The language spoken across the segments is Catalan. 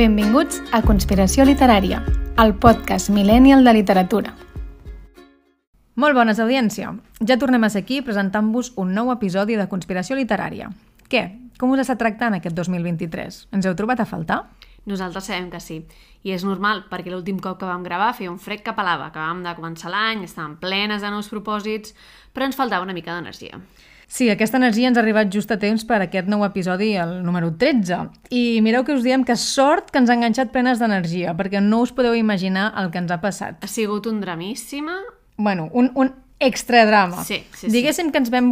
Benvinguts a Conspiració Literària, el podcast millennial de literatura. Molt bones, audiència. Ja tornem a ser aquí presentant-vos un nou episodi de Conspiració Literària. Què? Com us està tractant aquest 2023? Ens heu trobat a faltar? Nosaltres sabem que sí. I és normal, perquè l'últim cop que vam gravar feia un fred que pelava. Acabàvem de començar l'any, estàvem plenes de nous propòsits, però ens faltava una mica d'energia. Sí, aquesta energia ens ha arribat just a temps per aquest nou episodi, el número 13. I mireu que us diem que sort que ens ha enganxat plenes d'energia, perquè no us podeu imaginar el que ens ha passat. Ha sigut un dramíssima... Bueno, un, un extra drama. Sí, sí, sí. Diguéssim que ens vam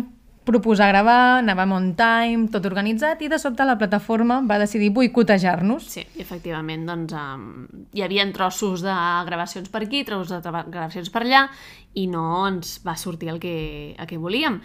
proposar gravar, anàvem on time, tot organitzat, i de sobte la plataforma va decidir boicotejar-nos. Sí, efectivament, doncs um, hi havia trossos de gravacions per aquí, trossos de gravacions per allà, i no ens va sortir el que, el que volíem.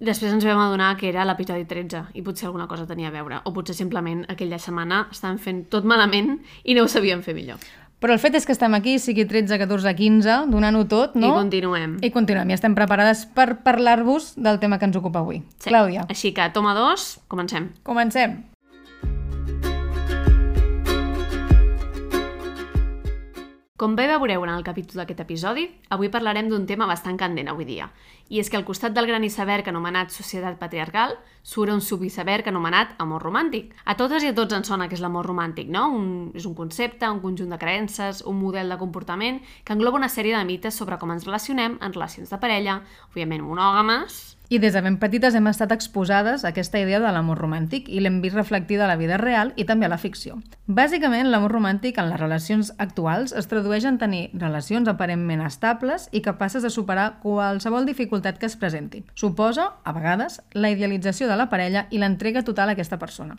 Després ens vam adonar que era l'episodi 13 i potser alguna cosa tenia a veure, o potser simplement aquella setmana estàvem fent tot malament i no ho sabíem fer millor. Però el fet és que estem aquí, sigui 13, 14, 15, donant-ho tot, no? I continuem. I continuem, i estem preparades per parlar-vos del tema que ens ocupa avui. Sí. Clàudia, Així que, toma dos, comencem. comencem. Com bé veureu en el capítol d'aquest episodi, avui parlarem d'un tema bastant candent avui dia. I és que al costat del gran iceberg anomenat societat patriarcal, surt un subiceberg anomenat amor romàntic. A totes i a tots ens sona que és l'amor romàntic, no? Un, és un concepte, un conjunt de creences, un model de comportament que engloba una sèrie de mites sobre com ens relacionem en relacions de parella, òbviament monògames, I des de ben petites hem estat exposades a aquesta idea de l'amor romàntic i l'hem vist reflectida a la vida real i també a la ficció. Bàsicament, l'amor romàntic en les relacions actuals es tradueix en tenir relacions aparentment estables i capaces de superar qualsevol dificultat que es presenti. Suposa, a vegades, la idealització de la parella i l'entrega total a aquesta persona.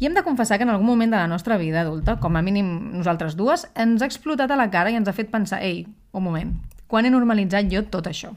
I hem de confessar que en algun moment de la nostra vida adulta, com a mínim nosaltres dues, ens ha explotat a la cara i ens ha fet pensar «Ei, un moment, quan he normalitzat jo tot això?»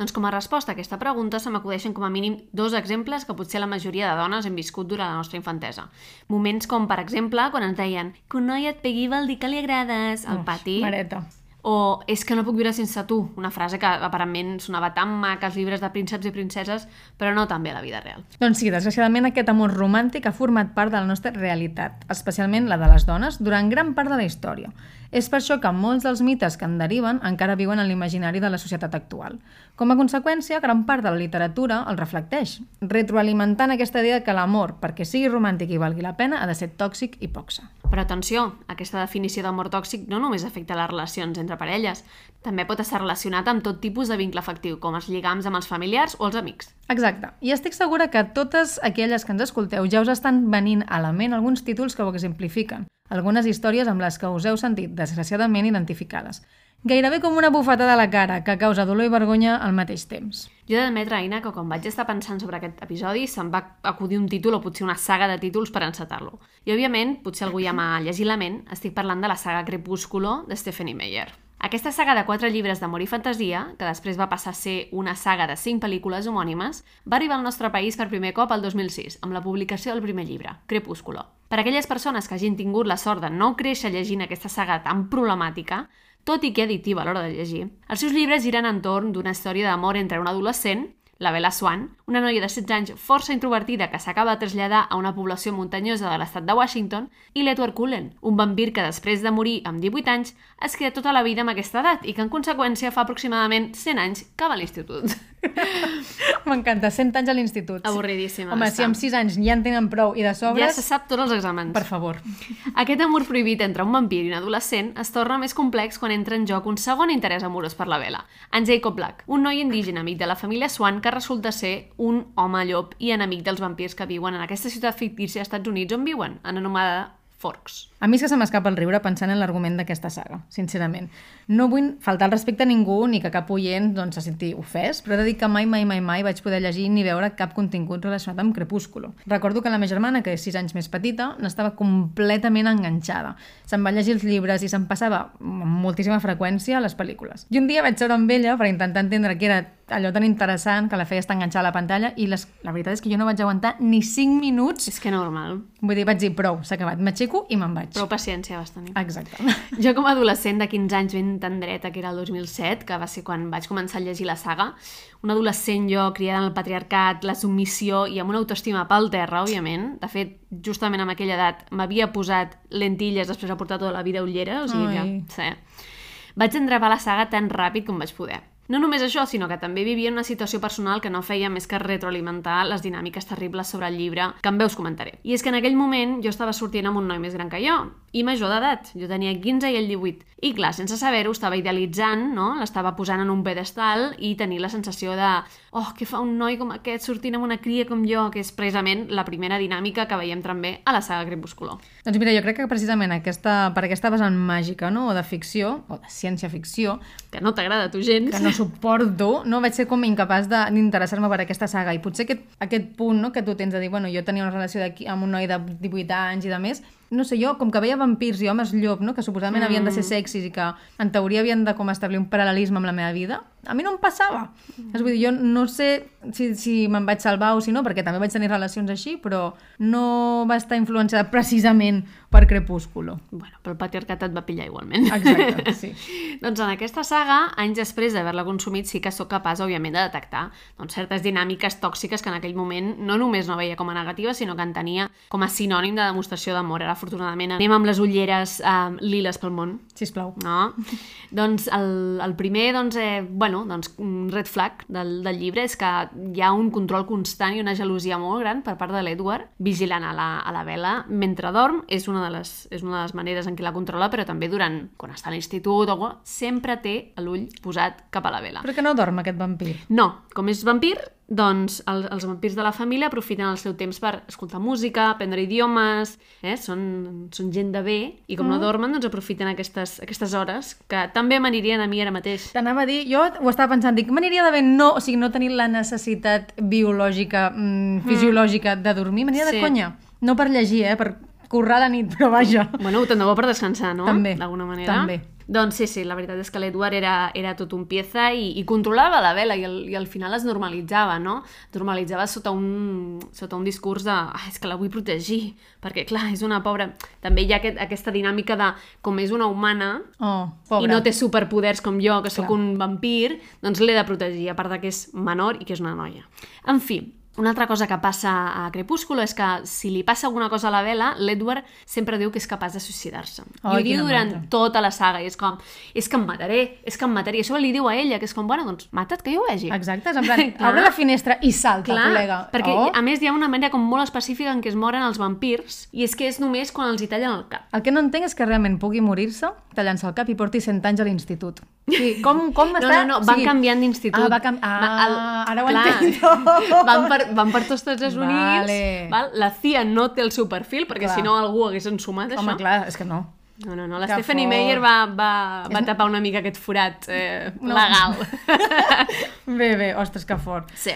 Doncs com a resposta a aquesta pregunta se m'acudeixen com a mínim dos exemples que potser la majoria de dones hem viscut durant la nostra infantesa. Moments com, per exemple, quan ens deien que un noi et pegui vol dir que li agrades al pati, Mareta. O és que no puc viure sense tu, una frase que aparentment sonava tan maca als llibres de prínceps i princeses, però no tan bé a la vida real. Doncs sí, desgraciadament aquest amor romàntic ha format part de la nostra realitat, especialment la de les dones, durant gran part de la història. És per això que molts dels mites que en deriven encara viuen en l'imaginari de la societat actual. Com a conseqüència, gran part de la literatura el reflecteix, retroalimentant aquesta idea que l'amor, perquè sigui romàntic i valgui la pena, ha de ser tòxic i poc sa. Però atenció, aquesta definició d'amor tòxic no només afecta les relacions entre parelles, també pot estar relacionat amb tot tipus de vincle afectiu, com els lligams amb els familiars o els amics. Exacte. I estic segura que totes aquelles que ens escolteu ja us estan venint a la ment alguns títols que ho exemplifiquen, algunes històries amb les que us heu sentit desgraciadament identificades. Gairebé com una bufetada a la cara que causa dolor i vergonya al mateix temps. Jo he d'admetre, Aina, que quan vaig estar pensant sobre aquest episodi se'm va acudir un títol o potser una saga de títols per encetar-lo. I, òbviament, potser algú ja m'ha llegit la ment, estic parlant de la saga Crepúsculo de Stephanie Meyer. Aquesta saga de quatre llibres d'amor i fantasia, que després va passar a ser una saga de cinc pel·lícules homònimes, va arribar al nostre país per primer cop el 2006, amb la publicació del primer llibre, Crepúsculo. Per a aquelles persones que hagin tingut la sort de no créixer llegint aquesta saga tan problemàtica, tot i que addictiva a l'hora de llegir, els seus llibres giren entorn d'una història d'amor entre un adolescent, la Bella Swan, una noia de 16 anys força introvertida que s'acaba de traslladar a una població muntanyosa de l'estat de Washington, i l'Edward Cullen, un vampir que després de morir amb 18 anys es queda tota la vida amb aquesta edat i que en conseqüència fa aproximadament 100 anys que va a l'institut. M'encanta, 100 anys a l'institut. Avorridíssima. Home, si amb 6 anys ja en tenen prou i de Ja sobres, se sap tots els exàmens. per favor. Aquest amor prohibit entre un vampir i un adolescent es torna més complex quan entra en joc un segon interès amorós per la vela, en Jacob Black, un noi indígena amic de la família Swan que resulta ser un home llop i enemic dels vampirs que viuen en aquesta ciutat fictícia als Estats Units on viuen, anomenada Forks. A mi és que se m'escapa el riure pensant en l'argument d'aquesta saga, sincerament. No vull faltar al respecte a ningú ni que cap oient doncs, se senti ofès, però he de dir que mai, mai, mai, mai vaig poder llegir ni veure cap contingut relacionat amb Crepúsculo. Recordo que la meva germana, que és 6 anys més petita, n'estava completament enganxada. Se'n va llegir els llibres i se'n passava amb moltíssima freqüència a les pel·lícules. I un dia vaig seure amb ella per intentar entendre què era allò tan interessant que la feies tan enganxada a la pantalla i les, la veritat és que jo no vaig aguantar ni 5 minuts. És que normal. Vull dir, vaig dir, prou, s'ha acabat, m'aixeco i me'n vaig. Prou paciència vas tenir. Exacte. Jo com a adolescent de 15 anys ben tendreta, que era el 2007, que va ser quan vaig començar a llegir la saga, un adolescent jo criada en el patriarcat, la submissió i amb una autoestima pel terra, òbviament. De fet, justament en aquella edat m'havia posat lentilles després de portar tota la vida ullera, o sigui Ai. que... Sí. Vaig endrapar la saga tan ràpid com vaig poder. No només això, sinó que també vivia una situació personal que no feia més que retroalimentar les dinàmiques terribles sobre el llibre, que en veus comentaré. I és que en aquell moment jo estava sortint amb un noi més gran que jo, i major d'edat. Jo tenia 15 i ell 18. I clar, sense saber-ho, estava idealitzant, no? L'estava posant en un pedestal i tenir la sensació de oh, què fa un noi com aquest sortint amb una cria com jo, que és precisament la primera dinàmica que veiem també a la saga Crepúsculo. Doncs mira, jo crec que precisament aquesta, per aquesta vessant màgica, no?, o de ficció, o de ciència-ficció, Que no t'agrada tu gens. que no suporto, no vaig ser com incapaç de- d'interessar-me per aquesta saga i potser aquest, aquest punt no, que tu tens de dir, bueno, jo tenia una relació amb un noi de 18 anys i de més, no sé, jo, com que veia vampirs i homes llop, no, que suposadament mm. havien de ser sexis i que en teoria havien de com establir un paral·lelisme amb la meva vida, a mi no em passava. Mm. És vull dir, jo no sé si, si me'n vaig salvar o si no, perquè també vaig tenir relacions així, però no va estar influenciada precisament per Crepúsculo. Bueno, però el patriarcat et va pillar igualment. Exacte, sí. doncs en aquesta saga, anys després d'haver-la consumit, sí que sóc capaç, òbviament, de detectar doncs, certes dinàmiques tòxiques que en aquell moment no només no veia com a negatives, sinó que entenia com a sinònim de demostració d'amor. Ara, afortunadament, anem amb les ulleres eh, liles pel món. Sisplau. No? doncs el, el primer doncs, eh, bueno, doncs, un red flag del, del llibre és que hi ha un control constant i una gelosia molt gran per part de l'Edward vigilant a la, a la vela mentre dorm, és una, de les, és una de les maneres en què la controla, però també durant quan està a l'institut o sempre té l'ull posat cap a la vela. Però que no dorm aquest vampir. No, com és vampir, doncs el, els vampirs de la família aprofiten el seu temps per escoltar música, aprendre idiomes, eh? són, són gent de bé, i com mm. no dormen, doncs aprofiten aquestes, aquestes hores, que també m'anirien a mi ara mateix. T'anava a dir, jo ho estava pensant, dic, m'aniria de bé no, o sigui, no tenir la necessitat biològica, mm, fisiològica de dormir, m'aniria Sí. de conya. No per llegir, eh, per currar la nit, però vaja. Bueno, tant de bo per descansar, no? També, D'alguna manera. també. Doncs sí, sí, la veritat és que l'Edward era, era tot un pieza i, i controlava la vela i, el, i al final es normalitzava, no? Es normalitzava sota un, sota un discurs de ah, és que la vull protegir, perquè clar, és una pobra... També hi ha aquest, aquesta dinàmica de com és una humana Oh, i pobra. no té superpoders com jo, que sóc Clar. un vampir, doncs l'he de protegir, a part que és menor i que és una noia. En fi, una altra cosa que passa a Crepúsculo és que si li passa alguna cosa a la vela, l'Edward sempre diu que és capaç de suïcidar-se. I Ai, ho diu durant mandra. tota la saga, i és com, és que em mataré, és que em mataré. I això li diu a ella, que és com, bueno, doncs mata't, que jo ho vegi. Exacte, és en plan, obre la finestra i salta, Clar, col·lega. perquè oh. a més hi ha una manera com molt específica en què es moren els vampirs i és que és només quan els hi tallen el cap. El que no entenc és que realment pugui morir-se tallant-se el cap i porti 100 anys a l'institut. Sí, com, com No, està? no, no, van canviant d'institut. Ah, va canvi... ah ara ho entenc. van, per, van per tots els Estats Units. Vale. Val? La CIA no té el seu perfil, perquè Clar. si no algú hagués ensumat Home, això. clar, és que no. No, no, no. La Que Stephanie fort. Meyer va, va, va tapar una mica aquest forat eh, No. legal. Bé, bé, ostres, que fort. Sí.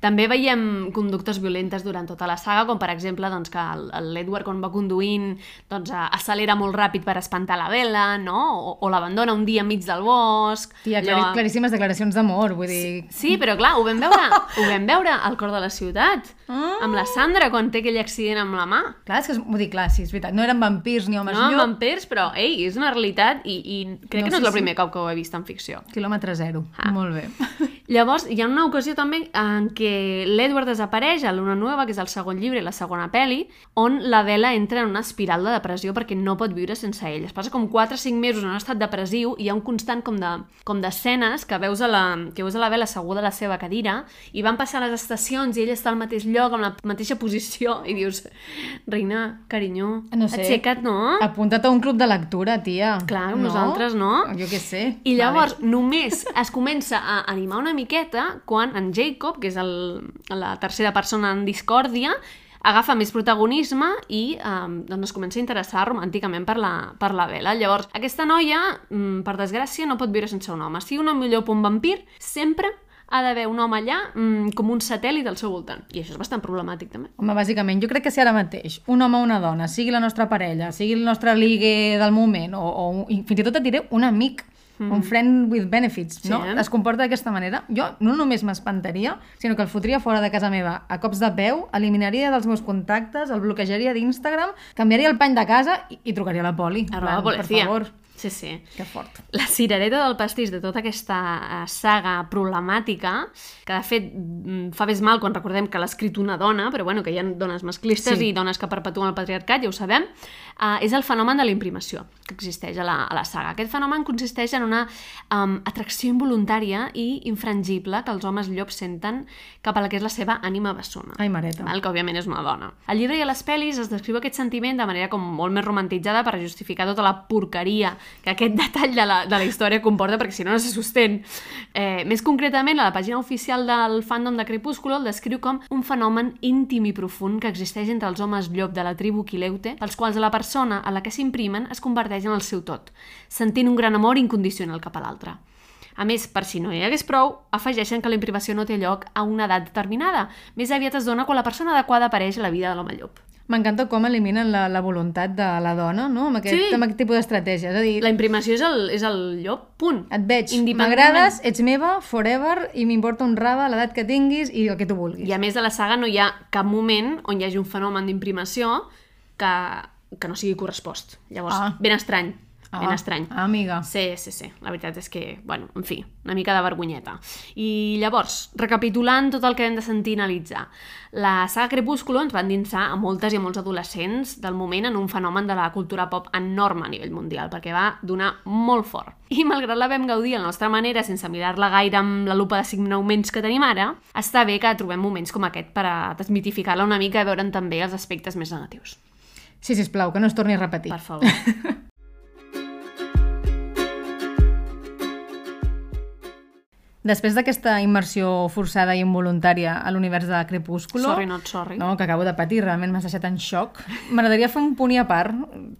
També veiem conductes violentes durant tota la saga, com per exemple doncs, que el- el- l'Edward quan va conduint doncs, accelera molt ràpid per espantar la vela, no? o, o l'abandona un dia enmig del bosc. Tia, Allò- clar, claríssimes declaracions d'amor, vull dir... Sí, però clar, ho vam veure, ho vam veure al cor de la ciutat, Ah. amb la Sandra quan té aquell accident amb la mà. Clar, és que, és- vull dir, clar, sí, és veritat, no eren vampirs ni homes No llop, vampirs, però ei, és una realitat i, i crec No, que no sí, és el sí. primer cop que ho he vist en ficció. quilòmetre zero. Ah. Molt bé. Llavors, hi ha una ocasió també en què l'Edward desapareix a Luna Nueva, que és el segon llibre i la segona pel·li, on la Bella entra en una espiral de depressió perquè no pot viure sense ell. Es passa com 4 o 5 mesos en un estat depressiu i hi ha un constant com de com d'escenes que veus a la que veus a la Bella asseguda a la seva cadira i van passar les estacions i ella està al mateix lloc, amb la mateixa posició i dius, reina, carinyó, No sé. aixeca't, no? Apunta't a un club de lectura, tia. Clar, nosaltres no. Jo què sé. I llavors vale. només es comença a animar una miqueta quan en Jacob, que és el, la tercera persona en discòrdia, agafa més protagonisme i um, doncs es comença a interessar romànticament per la, per la Bella. Llavors, aquesta noia, mm, per desgràcia, no pot viure sense un home. Si una millor un vampir, sempre ha d'haver un home allà mm, com un satèl·lit al seu voltant. I això és bastant problemàtic, també. Home, bàsicament, jo crec que si ara mateix un home o una dona, sigui la nostra parella, sigui el nostre ligue del moment, o, o fins i tot et diré un amic, mm. un friend with benefits, Sí, no? eh? Es comporta d'aquesta manera. Jo no només m'espantaria, sinó que el fotria fora de casa meva a cops de peu, eliminaria dels meus contactes, el bloquejaria d'Instagram, canviaria el pany de casa i, i trucaria a la poli. Arroba plan, per policia. favor, Sí, sí. que fort. La cirereta del pastís de tota aquesta eh, saga problemàtica, que de fet mm, fa més mal quan recordem que l'ha escrit una dona, però bueno, que hi ha dones masclistes Sí. i dones que perpetuen el patriarcat, ja ho sabem, uh, és el fenomen de la imprimació que existeix a la, a la saga. Aquest fenomen consisteix en una um, atracció involuntària i infrangible que els homes llops senten cap a la que és la seva ànima bessona. Ai, mareta. Val? que òbviament és una dona. Al llibre i a les pel·lis es descriu aquest sentiment de manera com molt més romantitzada per justificar tota la porqueria que aquest detall de la, de la història comporta, perquè si no, no se sostén. Eh, més concretament, a la pàgina oficial del fandom de Crepúsculo el descriu com un fenomen íntim i profund que existeix entre els homes llop de la tribu Quileute, pels quals la persona a la que s'imprimen es converteix en el seu tot, sentint un gran amor incondicional cap a l'altre. A més, per si no hi hagués prou, afegeixen que la imprimació no té lloc a una edat determinada. Més aviat es dona quan la persona adequada apareix a la vida de l'home llop. M'encanta com eliminen la, la voluntat de la dona, no?, amb aquest, Sí. amb aquest tipus d'estratègia. És a dir, La imprimació és el, és el llop, punt. et veig, m'agrades, ets meva, forever, i m'importa un rave, l'edat que tinguis i el que tu vulguis. I a més de la saga no hi ha cap moment on hi hagi un fenomen d'imprimació que, que no sigui correspost. Llavors, Ah. ben estrany. Ben Ah, estrany. Ah, amiga. Sí, sí, sí. La veritat és que, bueno, en fi, una mica de vergonyeta. I llavors, recapitulant tot el que hem de sentir i analitzar, la saga Crepúsculo ens va endinsar a moltes i a molts adolescents del moment en un fenomen de la cultura pop enorme a nivell mundial, perquè va donar molt fort. I malgrat la vam gaudir a la nostra manera, sense mirar-la gaire amb la lupa de cinc augments que tenim ara, està bé que trobem moments com aquest per a desmitificar-la una mica i veure'n també els aspectes més negatius. Sí, sisplau, que no es torni a repetir. Per favor. Després d'aquesta immersió forçada i involuntària a l'univers de Crepúsculo... Sorry, not sorry. No, que acabo de patir, realment m'has deixat en xoc. M'agradaria fer un punt i a part,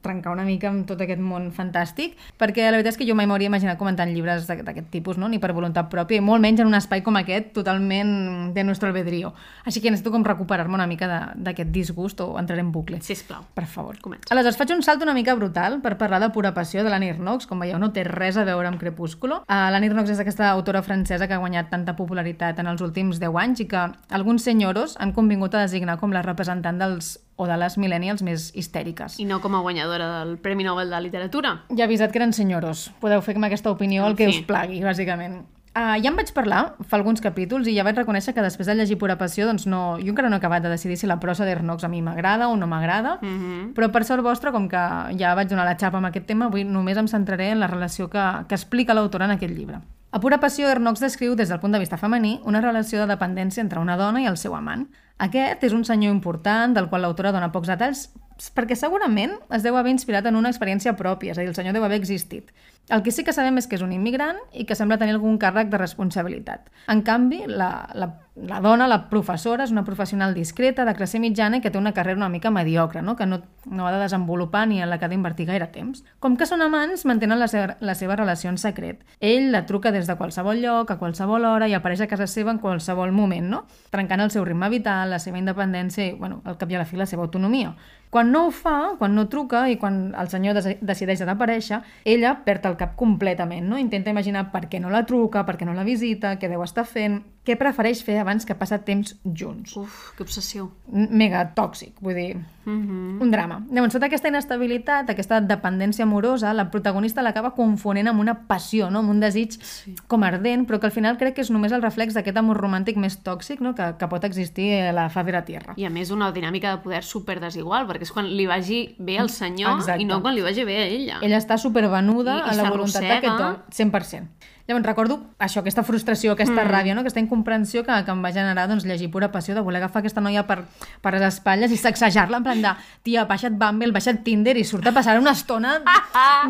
trencar una mica amb tot aquest món fantàstic, perquè la veritat és que jo mai m'hauria imaginat comentant llibres d'aqu- d'aquest tipus, no? ni per voluntat pròpia, i molt menys en un espai com aquest, totalment de nostre albedrío. Així que necessito com recuperar-me una mica d'aquest disgust o entraré en bucle. Sisplau. Per favor. Comença. Aleshores, faig un salt una mica brutal per parlar de Pura Passió de l'Annie Knox. Com veieu, no té res a veure amb Crepúsculo. Uh, L'Annie Knox és aquesta autora francesa que ha guanyat tanta popularitat en els últims 10 anys i que alguns senyoros han convingut a designar com la representant dels o de les millennials més histèriques. I no com a guanyadora del Premi Nobel de Literatura. Ja he avisat que eren senyoros. Podeu fer amb aquesta opinió el que fi. us plagui, bàsicament. Uh, ja en vaig parlar fa alguns capítols i ja vaig reconèixer que després de llegir Pura Passió doncs no, jo encara no he acabat de decidir si la prosa d'Ernox a mi m'agrada o no m'agrada, Mm -hmm. però per sort vostra, com que ja vaig donar la xapa amb aquest tema, avui només em centraré en la relació que, que explica l'autora en aquest llibre. A Pura Passió, Ernox descriu des del punt de vista femení una relació de dependència entre una dona i el seu amant. Aquest és un senyor important del qual l'autora dona pocs detalls perquè segurament es deu haver inspirat en una experiència pròpia, és a dir, el senyor deu haver existit. El que sí que sabem és que és un immigrant i que sembla tenir algun càrrec de responsabilitat. En canvi, la, la, la dona, la professora, és una professional discreta, de classe mitjana i que té una carrera una mica mediocre, no? que no, no ha de desenvolupar ni en la que ha d'invertir gaire temps. Com que són amants, mantenen la seva, la seva relació en secret. Ell la truca des de qualsevol lloc, a qualsevol hora i apareix a casa seva en qualsevol moment, no? trencant el seu ritme vital, la seva independència i, bueno, al cap i a la fi, la seva autonomia. Quan no ho fa, quan no truca i quan el senyor decideix desaparèixer, ella perd el cap completament, no? Intenta imaginar per què no la truca, per què no la visita, què deu estar fent, què prefereix fer abans que passar temps junts. Uf, que obsessió. M- Mega tòxic, vull dir, Mm -hmm. un drama. Llavors, tota aquesta inestabilitat, aquesta dependència amorosa, la protagonista l'acaba confonent amb una passió, no? amb un desig sí. com ardent, però que al final crec que és només el reflex d'aquest amor romàntic més tòxic no? que, que pot existir a la faz de la Tierra. I a més una dinàmica de poder super desigual, perquè és quan li vagi bé al senyor Exacte. i no quan li vagi bé a ella. Ella està supervenuda I- i a la voluntat d'aquest home, 100%. Llavors recordo això, aquesta frustració, aquesta mm. ràbia, no? aquesta incomprensió que, que em va generar doncs, llegir pura passió de voler agafar aquesta noia per, per les espatlles i sacsejar-la en plan de tia, baixa't Bumble, baixa't Tinder i surt a passar una estona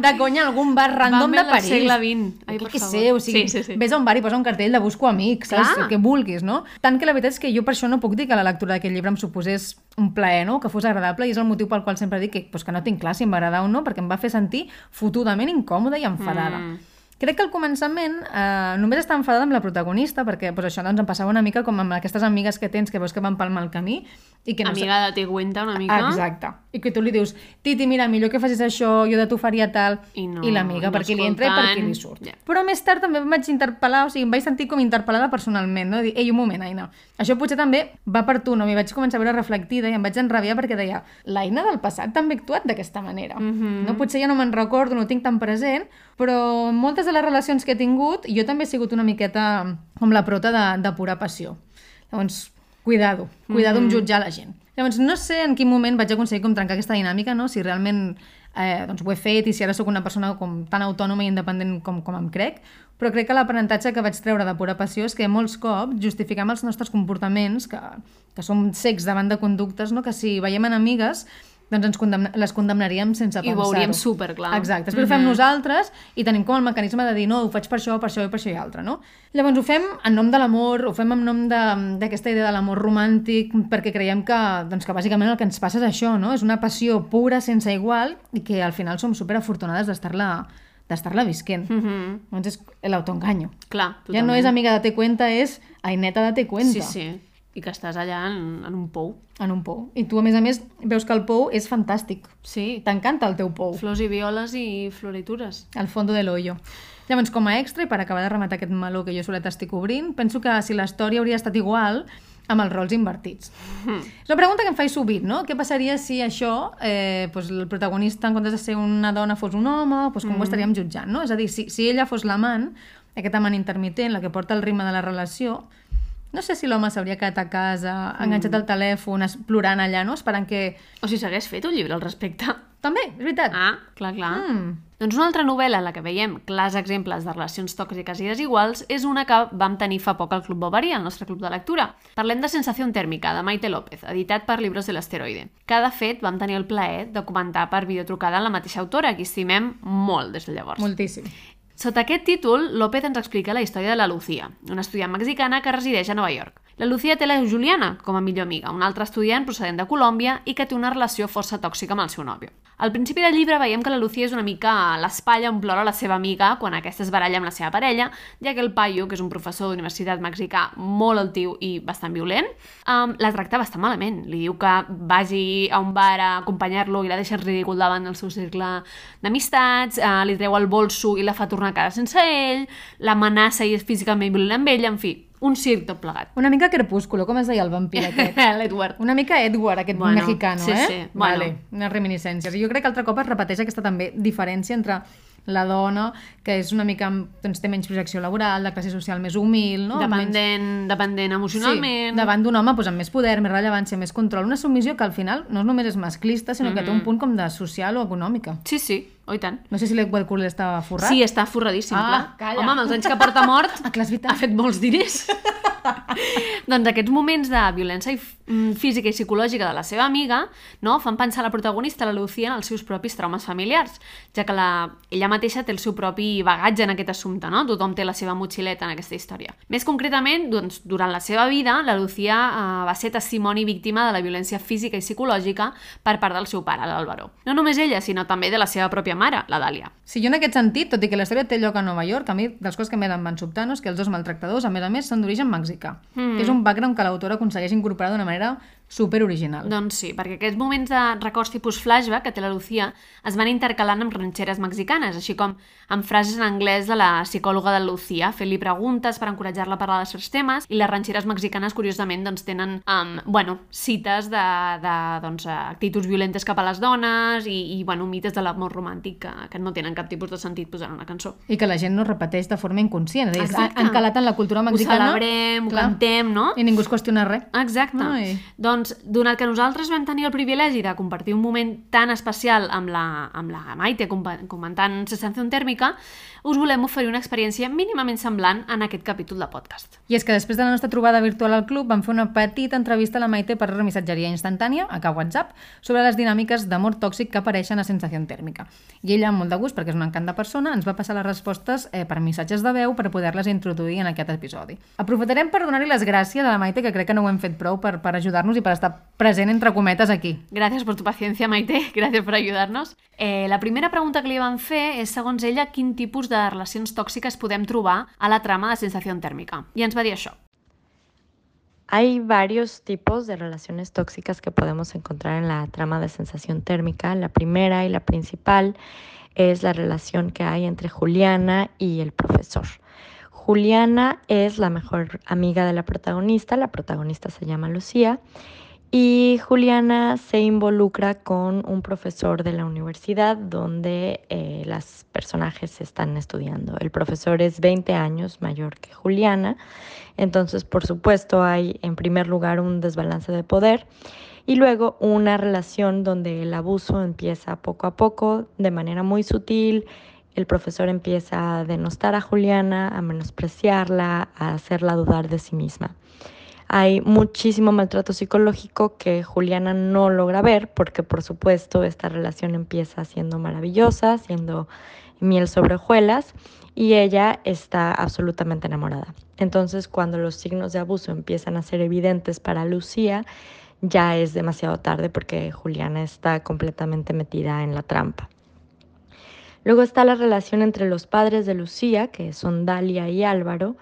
de conya a algun bar random Bumble de del París. segle XX. Ai, per què sé, o sigui, Sí, sí, sí. ves a un bar i posa un cartell de busco amics, saps? Clar. El que vulguis, no? Tant que la veritat és que jo per això no puc dir que la lectura d'aquest llibre em suposés un plaer, no? Que fos agradable i és el motiu pel qual sempre dic que, pues, que no tinc clar si m'agrada o no, perquè em va fer sentir fotudament incòmoda i enfadada. Mm. Crec que al començament eh, només està enfadada amb la protagonista, perquè pues, això doncs, em passava una mica com amb aquestes amigues que tens que veus que van pel mal camí i que no Amiga de te cuenta una mica. Exacte. I que tu li dius, Titi, mira, millor que facis això, jo de tu faria tal... I no- I l'amiga, no perquè li entra i escoltant. perquè li surt. Ja. Però més tard també em vaig interpel·lar, o sigui, em vaig sentir com interpel·lada personalment, no? Dir, ei, un moment, Aina, això potser també va per tu, no? M'hi vaig començar a veure reflectida i em vaig enrabiar perquè deia, l'Aina del passat també ha actuat d'aquesta manera. Mhm. no? Potser ja no me'n recordo, no ho tinc tan present, però moltes de les relacions que he tingut, jo també he sigut una miqueta com la prota de, de pura passió. Llavors, cuidado, cuidado amb jutjar la gent. Llavors, no sé en quin moment vaig aconseguir com trencar aquesta dinàmica, no? si realment eh, doncs ho he fet i si ara sóc una persona com tan autònoma i independent com, com em crec, però crec que l'aprenentatge que vaig treure de pura passió és que molts cops justificam els nostres comportaments, que, que som secs davant de conductes, no? que si veiem enemigues doncs ens condemna les condemnaríem sense I ho pensar-ho. veuríem superclar. Exacte, després ho fem nosaltres i tenim com el mecanisme de dir no, ho faig per això, per això i per això i altre, no? Llavors ho fem en nom de l'amor, ho fem en nom d'aquesta idea de l'amor romàntic, perquè creiem que, doncs, que bàsicament el que ens passa és això, no? És una passió pura, sense igual, i que al final som superafortunades d'estar-la d'estar-la visquent. Mm -hmm. Doncs és l'autoenganyo. Clar, Ja no és amiga de te cuenta, és aineta de te cuenta. Sí, sí. I que estàs allà en, en un pou. En un pou. I tu, a més a més, veus que el pou és fantàstic. Sí, T'encanta el teu pou. flors i violes i floritures. al fondo de l'hoyo. Llavors, com a extra, i per acabar de rematar aquest meló que jo solet estic obrint, penso que si la història hauria estat igual amb els rols invertits. Hmm. És una pregunta que em faig sovint, no? Què passaria si això, eh, doncs el protagonista, en comptes de ser una dona, fos un home, doncs com ho estaríem jutjant, no? És a dir, si, si ella fos l'amant, aquest amant intermitent, la que porta el ritme de la relació, no sé si l'home s'hauria quedat a casa, enganxat al telèfon, es- plorant allà, no? Esperant que... O si s'hagués fet un llibre al respecte. També, és veritat. Ah, clar, clar. Mm. Doncs una altra novel·la en la que veiem clars exemples de relacions tòxiques i desiguals és una que vam tenir fa poc al Club Bovary, al nostre club de lectura. Parlem de Sensació tèrmica, de Maite López, editat per Libros de l'Asteroide. Que, de fet, vam tenir el plaer de comentar per videotrucada la mateixa autora, que estimem molt des de llavors. Moltíssim. Sota aquest títol, López ens explica la història de la Lucía, una estudiant mexicana que resideix a Nova York. La Lucía té la Juliana com a millor amiga, una altra estudiant procedent de Colòmbia i que té una relació força tòxica amb el seu nòvio. Al principi del llibre veiem que la Lucía és una mica a l'espatlla on plora la seva amiga quan aquesta es baralla amb la seva parella, ja que el paio, que és un professor d'universitat mexicà molt altiu i bastant violent, um, la tracta bastant malament. Li diu que vagi a un bar a acompanyar-lo i la deixa ridícul davant del seu cercle d'amistats, uh, li treu el bolso i la fa tornar a casa sense ell, l'amenaça i és físicament violent amb ell, en fi, un circ tot plegat. Una mica crepúsculo, com es deia el vampir aquest? L'Edward. Una mica Edward, aquest Bueno, mexicano, sí, eh? sí, bueno. Vale, unes reminiscències. Jo crec que altre cop es repeteix aquesta també diferència entre la dona, que és una mica, doncs, té menys projecció laboral, de classe social més humil, no? Amb menys- Dependent, dependent emocionalment. Sí, davant d'un home doncs, amb més poder, més rellevància, més control. Una submissió que al final no només és masclista, sinó que té un punt com de social o econòmica. Sí, sí, oh, i tant. No sé si l'Edward Cullen està forrat. Sí, està forradíssim, Ah, clar. calla. Home, amb els anys que porta mort, Ah, clar, ha fet molts diners. doncs aquests moments de violència mm, física i psicològica de la seva amiga no, fan pensar la protagonista, la Lucía, en els seus propis traumes familiars, ja que la, ella mateixa té el seu propi bagatge en aquest assumpte, no? Tothom té la seva motxileta en aquesta història. Més concretament, doncs, durant la seva vida, la Lucía eh, va ser testimoni víctima de la violència física i psicològica per part del seu pare, l'Álvaro. No només ella, sinó també de la seva pròpia mare, la Dàlia. Sí, jo en aquest sentit, tot i que la història té lloc a Nova York, a mi, de les coses que més em van sobtar, no, és que els dos maltractadors, a més a més, són d'origen mexicà. Mm. És un background que l'autora aconsegueix incorporar d'una manera super original. Doncs sí, perquè aquests moments de records tipus flashback que té la Lucía es van intercalant amb ranxeres mexicanes, així com amb frases en anglès de la psicòloga de Lucía, fent-li preguntes per encoratjar-la a parlar de certs temes, i les ranxeres mexicanes, curiosament, doncs, tenen um, bueno, cites de, de doncs, actituds violentes cap a les dones i, i bueno, mites de l'amor romàntic que, que no tenen cap tipus de sentit posar en una cançó. I que la gent no repeteix de forma inconscient. És a dir, Exacte. han calat en la cultura Ho mexicana. celebrem, ho clar, cantem, no? I ningú es qüestiona res. Exacte. Ai. Doncs, donat que nosaltres vam tenir el privilegi de compartir un moment tan especial amb la, amb la Maite comentant Sensació tèrmica, us volem oferir una experiència mínimament semblant en aquest capítol de podcast. I és que després de la nostra trobada virtual al club vam fer una petita entrevista a la Maite per missatgeria instantània, a cap WhatsApp, sobre les dinàmiques d'amor tòxic que apareixen a Sensació Tèrmica. I ella, amb molt de gust, perquè és un encant de persona, ens va passar les respostes eh, per missatges de veu per poder-les introduir en aquest episodi. Aprofitarem per donar-li les gràcies a la Maite, que crec que no ho hem fet prou per, per ajudar-nos i per estar present entre cometes aquí. Gràcies per tu paciència, Maite. Gràcies per ajudar-nos. Eh, la primera pregunta que li van fer és, segons ella, quin tipus de relacions tòxiques podem trobar a la trama de sensació tèrmica. I ens va dir això. Hay varios tipos de relaciones tóxicas que podemos encontrar en la trama de sensación térmica. La primera y la principal es la relación que hay entre Juliana y el profesor. Juliana es la mejor amiga de la protagonista, la protagonista se llama Lucía, y Juliana se involucra con un profesor de la universidad donde eh, las personajes están estudiando. El profesor es 20 años mayor que Juliana, entonces por supuesto hay en primer lugar un desbalance de poder y luego una relación donde el abuso empieza poco a poco, de manera muy sutil. El profesor empieza a denostar a Juliana, a menospreciarla, a hacerla dudar de sí misma. Hay muchísimo maltrato psicológico que Juliana no logra ver porque por supuesto esta relación empieza siendo maravillosa, siendo miel sobre hojuelas y ella está absolutamente enamorada. Entonces cuando los signos de abuso empiezan a ser evidentes para Lucía, ya es demasiado tarde porque Juliana está completamente metida en la trampa. Luego está la relación entre los padres de Lucía, que son Dalia y Álvaro,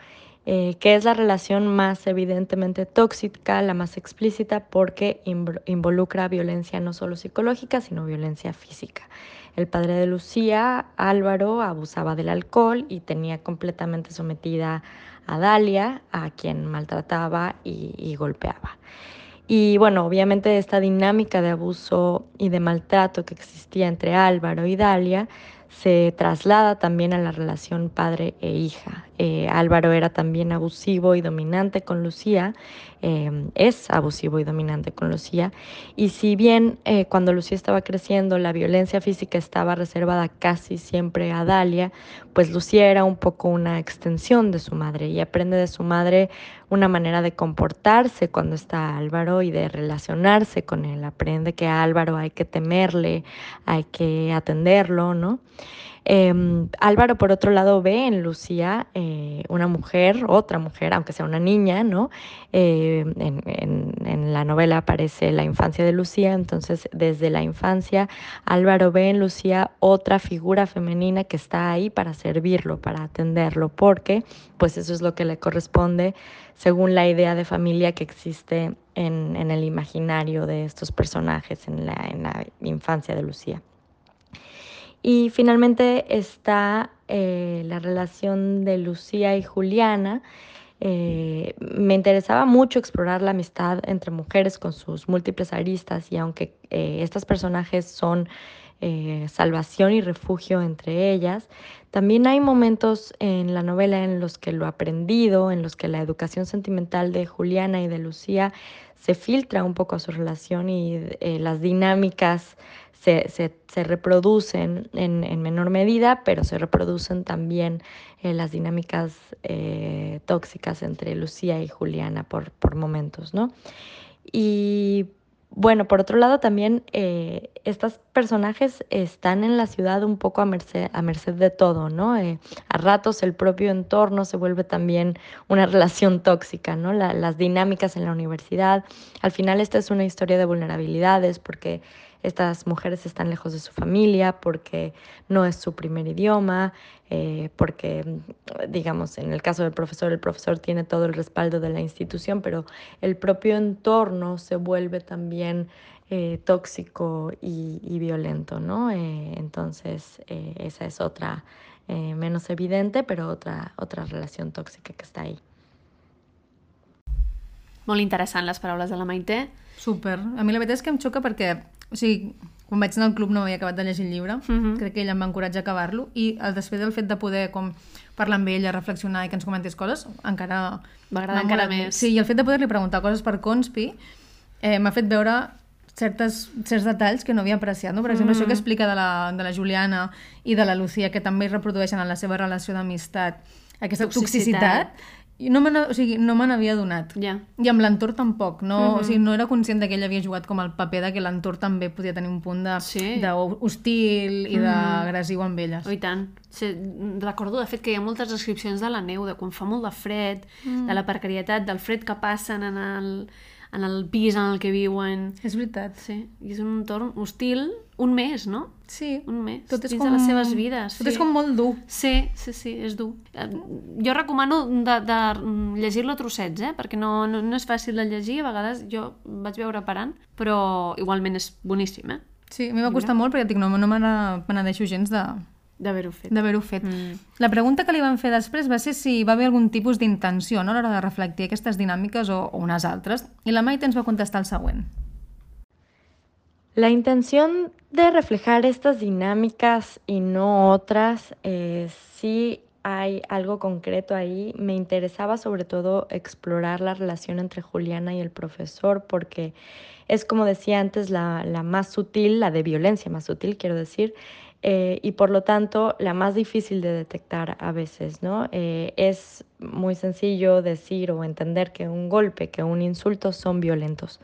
eh, que es la relación más evidentemente tóxica, la más explícita, porque involucra violencia no solo psicológica, sino violencia física. El padre de Lucía, Álvaro, abusaba del alcohol y tenía completamente sometida a Dalia, a quien maltrataba y golpeaba. Y bueno, obviamente esta dinámica de abuso y de maltrato que existía entre Álvaro y Dalia se traslada también a la relación padre e hija. Eh, Álvaro era también abusivo y dominante con Lucía, eh, es abusivo y dominante con Lucía, y si bien eh, cuando Lucía estaba creciendo la violencia física estaba reservada casi siempre a Dalia, pues Lucía era un poco una extensión de su madre y aprende de su madre una manera de comportarse cuando está Álvaro y de relacionarse con él. Aprende que Álvaro hay que temerle, hay que atenderlo, ¿no? Em, Álvaro, por otro lado, ve en Lucía eh, una mujer, otra mujer, aunque sea una niña, ¿no? Eh, en, la novela aparece la infancia de Lucía, entonces desde la infancia Álvaro ve en Lucía otra figura femenina que está ahí para servirlo, para atenderlo, porque pues eso es lo que le corresponde según la idea de familia que existe en, el imaginario de estos personajes en la infancia de Lucía. Y finalmente está eh, la relación de Lucía y Juliana. Eh, me interesaba mucho explorar la amistad entre mujeres con sus múltiples aristas y aunque eh, estos personajes son salvación y refugio entre ellas, también hay momentos en la novela en los que lo aprendido, en los que la educación sentimental de Juliana y de Lucía se filtra un poco a su relación y las dinámicas se, reproducen en, menor medida, pero se reproducen también eh, las dinámicas eh, tóxicas entre Lucía y Juliana por, momentos, ¿no? Y bueno, por otro lado también eh, estos personajes están en la ciudad un poco a merced, a merced de todo, ¿no? a ratos el propio entorno se vuelve también una relación tóxica, ¿no? las dinámicas en la universidad. Al final esta es una historia de vulnerabilidades porque estas mujeres están lejos de su familia porque no es su primer idioma, eh, porque, digamos, en el caso del profesor, el profesor tiene todo el respaldo de la institución, pero el propio entorno se vuelve también eh, tóxico y, violento, ¿no? Eh, entonces, esa es otra, menos evidente, pero otra, otra relación tóxica que está ahí. Molt interessant les paraules de la Maite. Super. A mi la veritat és que em xoca perquè o sigui, quan vaig anar al club no m'havia acabat de llegir el llibre, uh mhm. -huh. crec que ella em va encoratjar a acabar-lo, i el, després del fet de poder com, parlar amb ella, reflexionar i que ens comentés coses, encara... M'agrada encara més. Sí, i el fet de poder-li preguntar coses per Conspi eh, m'ha fet veure certes, certs detalls que no havia apreciat. No? Per exemple, mm. això que mhm. explica de la, de la Juliana i de la Lucía, que també reprodueixen en la seva relació d'amistat aquesta toxicitat, toxicitat i no me o sigui, no me n'havia donat. Ja. I amb l'entorn tampoc. No, mm -hmm. o sigui, no era conscient que ell havia jugat com el paper de que l'entorn també podia tenir un punt de, sí. de hostil i mm d'agressiu amb elles. Oh, I tant. Sí, recordo, de fet, que hi ha moltes descripcions de la neu, de quan fa molt de fred, mm. de la precarietat, del fred que passen en el, en el pis en el que viuen. És veritat. Sí, i és un entorn hostil, un mes, no? Sí. Un mes, Tot és dins com... de les seves vides. Tot és com molt dur. Sí, sí, sí, és dur. Eh, Jo recomano de, de llegir-lo a trossets, eh? perquè no, no, no és fàcil de llegir, a vegades jo vaig veure parant, però igualment és boníssim, eh? Sí, a mi va costar molt perquè dic, no, no me n'adeixo gens de D'haver-ho fet. d'haver-ho fet. Mm. La pregunta que li van fer després va ser si va haver algun tipus d'intenció no, a l'hora de reflectir aquestes dinàmiques o, o unes altres. I la Maite ens va contestar el següent. La intención de reflejar estas dinámicas y no otras, eh, sí hay algo concreto ahí. Me interesaba sobre todo explorar la relación entre Juliana y el profesor porque es, como decía antes, la, la más sutil, la de violencia más sutil, quiero decir, eh, y por lo tanto la más difícil de detectar a veces, ¿no? Eh, es muy sencillo decir o entender que un golpe, que un insulto son violentos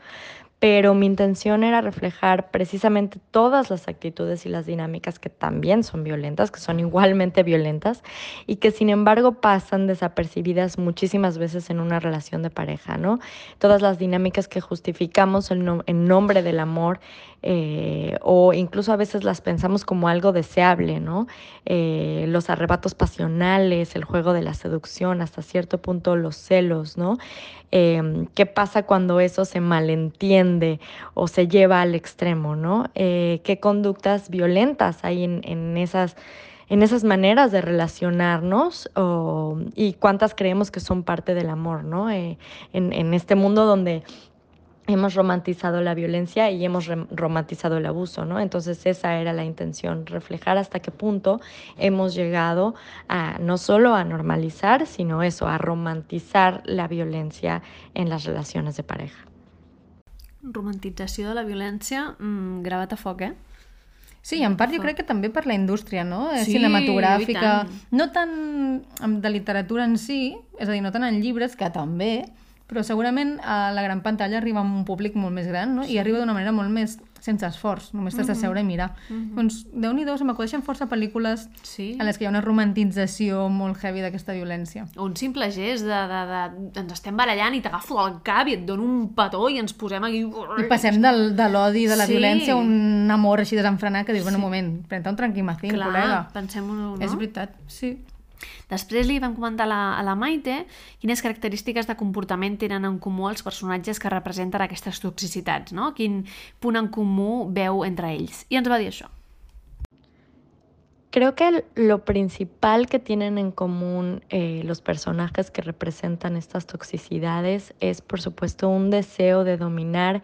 pero mi intención era reflejar precisamente todas las actitudes y las dinámicas que también son violentas, que son igualmente violentas y que sin embargo pasan desapercibidas muchísimas veces en una relación de pareja, ¿no? Todas las dinámicas que justificamos en, no- en nombre del amor eh, o incluso a veces las pensamos como algo deseable, ¿no? Eh, los arrebatos pasionales, el juego de la seducción, hasta cierto punto los celos, ¿no? Eh, ¿Qué pasa cuando eso se malentiende o se lleva al extremo, ¿no? Eh, ¿Qué conductas violentas hay en, esas en esas maneras de relacionarnos y cuántas creemos que son parte del amor, ¿no? Eh, en, en este mundo donde hemos romantizado la violencia y hemos romantizado el abuso, ¿no? Entonces esa era la intención, reflejar hasta qué punto hemos llegado a no solo a normalizar, sino eso, a romantizar la violencia en las relaciones de pareja. Romantització de la violència, mm, gravat a foc, eh? Sí, en part jo crec que també per la indústria, no? Eh, Sí, Cinematogràfica. tant. No tant de literatura en si, és a dir, no tant en llibres, que també, però segurament a la gran pantalla arriba a un públic molt més gran, no? I arriba d'una manera molt més sense esforç, només t'has de seure i mirar. Doncs, Déu-n'hi-do, se m'acudeixen força pel·lícules Sí. en les que hi ha una romantització molt heavy d'aquesta violència. O un simple gest de, de, de ens estem barallant i t'agafo al cap i et dono un petó i ens posem aquí... I passem del, de l'odi, de la Sí. violència, a un amor així desenfrenat que dius, bueno, un moment, pren-te un tranquimacín, Clar, col·lega. pensem-ho, no? És veritat, sí. Després li vam comentar a la, a la Maite quines característiques de comportament tenen en comú els personatges que representen aquestes toxicitats, no? Quin punt en comú veu entre ells. I ens va dir això. Creo que lo principal que tienen en común eh, los personajes que representan estas toxicidades es, por supuesto, un deseo de dominar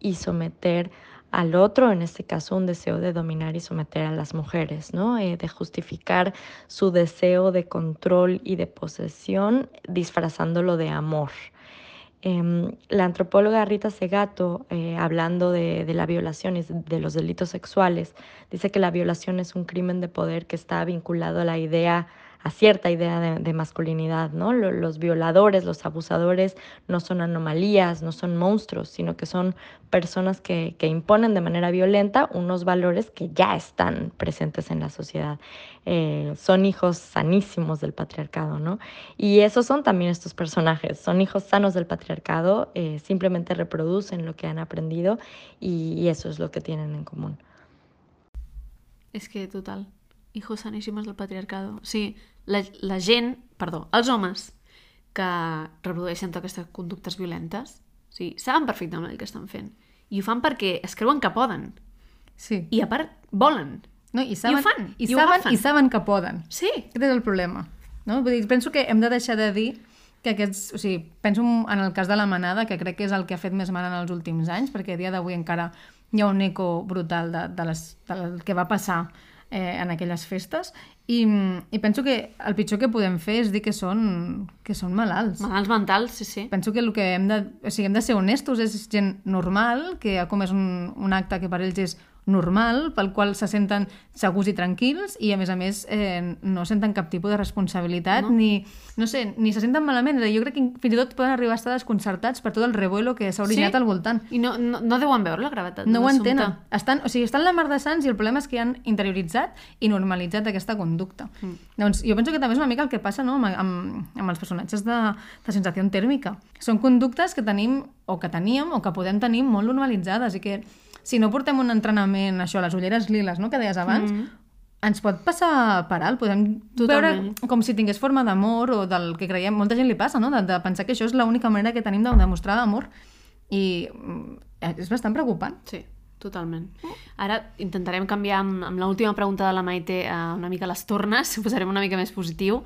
y someter al otro, en este caso un deseo de dominar y someter a las mujeres, ¿no? Eh, de justificar su deseo de control y de posesión disfrazándolo de amor. Eh, la antropóloga Rita Segato, eh, hablando de, la violación y de los delitos sexuales, dice que la violación es un crimen de poder que está vinculado a la idea, a cierta idea de, masculinidad, ¿no? Los violadores, los abusadores no son anomalías, no son monstruos, sino que son personas que, que imponen de manera violenta unos valores que ya están presentes en la sociedad. Eh, son hijos sanísimos del patriarcado, ¿no? Y esos son también estos personajes, son hijos sanos del patriarcado, eh, simplemente reproducen lo que han aprendido y, y eso es lo que tienen en común. És que, total, hijos saníssimes del patriarcado. Sí, la, la gent, perdó, els homes que reprodueixen totes aquestes conductes violentes, sí, saben perfectament el que estan fent. I ho fan perquè es creuen que poden. Sí. I a part, volen. No, i, saben, I ho fan, i, i ho saben, i saben que poden. Sí. Aquest és el problema. No? Vull dir, penso que hem de deixar de dir que aquests... O sigui, penso en el cas de la manada, que crec que és el que ha fet més mal en els últims anys, perquè a dia d'avui encara hi ha un eco brutal de, de les, del que va passar eh, en aquelles festes i, i penso que el pitjor que podem fer és dir que són, que són malalts. Malalts mentals, sí, sí. Penso que el que hem de, o sigui, hem de ser honestos, és gent normal, que ha comès un, un acte que per ells és normal, pel qual se senten segurs i tranquils i, a més a més, eh, no senten cap tipus de responsabilitat no. ni, no sé, ni se senten malament. Jo crec que fins i tot poden arribar a estar desconcertats per tot el revuelo que s'ha originat sí? al voltant. I no, no, no deuen veure la gravetat No ho entenen. Estan, o sigui, estan la mar de sants i el problema és que han interioritzat i normalitzat aquesta conducta. Mm. Doncs jo penso que també és una mica el que passa no, amb, amb, amb els personatges de, de sensació tèrmica. Són conductes que tenim o que teníem o que podem tenir molt normalitzades i que si no portem un entrenament, això, les ulleres liles, no?, que deies abans, mm -hmm. ens pot passar per alt. Podem Totalment. veure com si tingués forma d'amor o del que creiem... Molta gent li passa, no?, de, de pensar que això és l'única manera que tenim de demostrar amor. I mm, és bastant preocupant. Sí totalment. Ara intentarem canviar amb, amb l'última pregunta de la Maite uh, una mica les tornes, ho posarem una mica més positiu.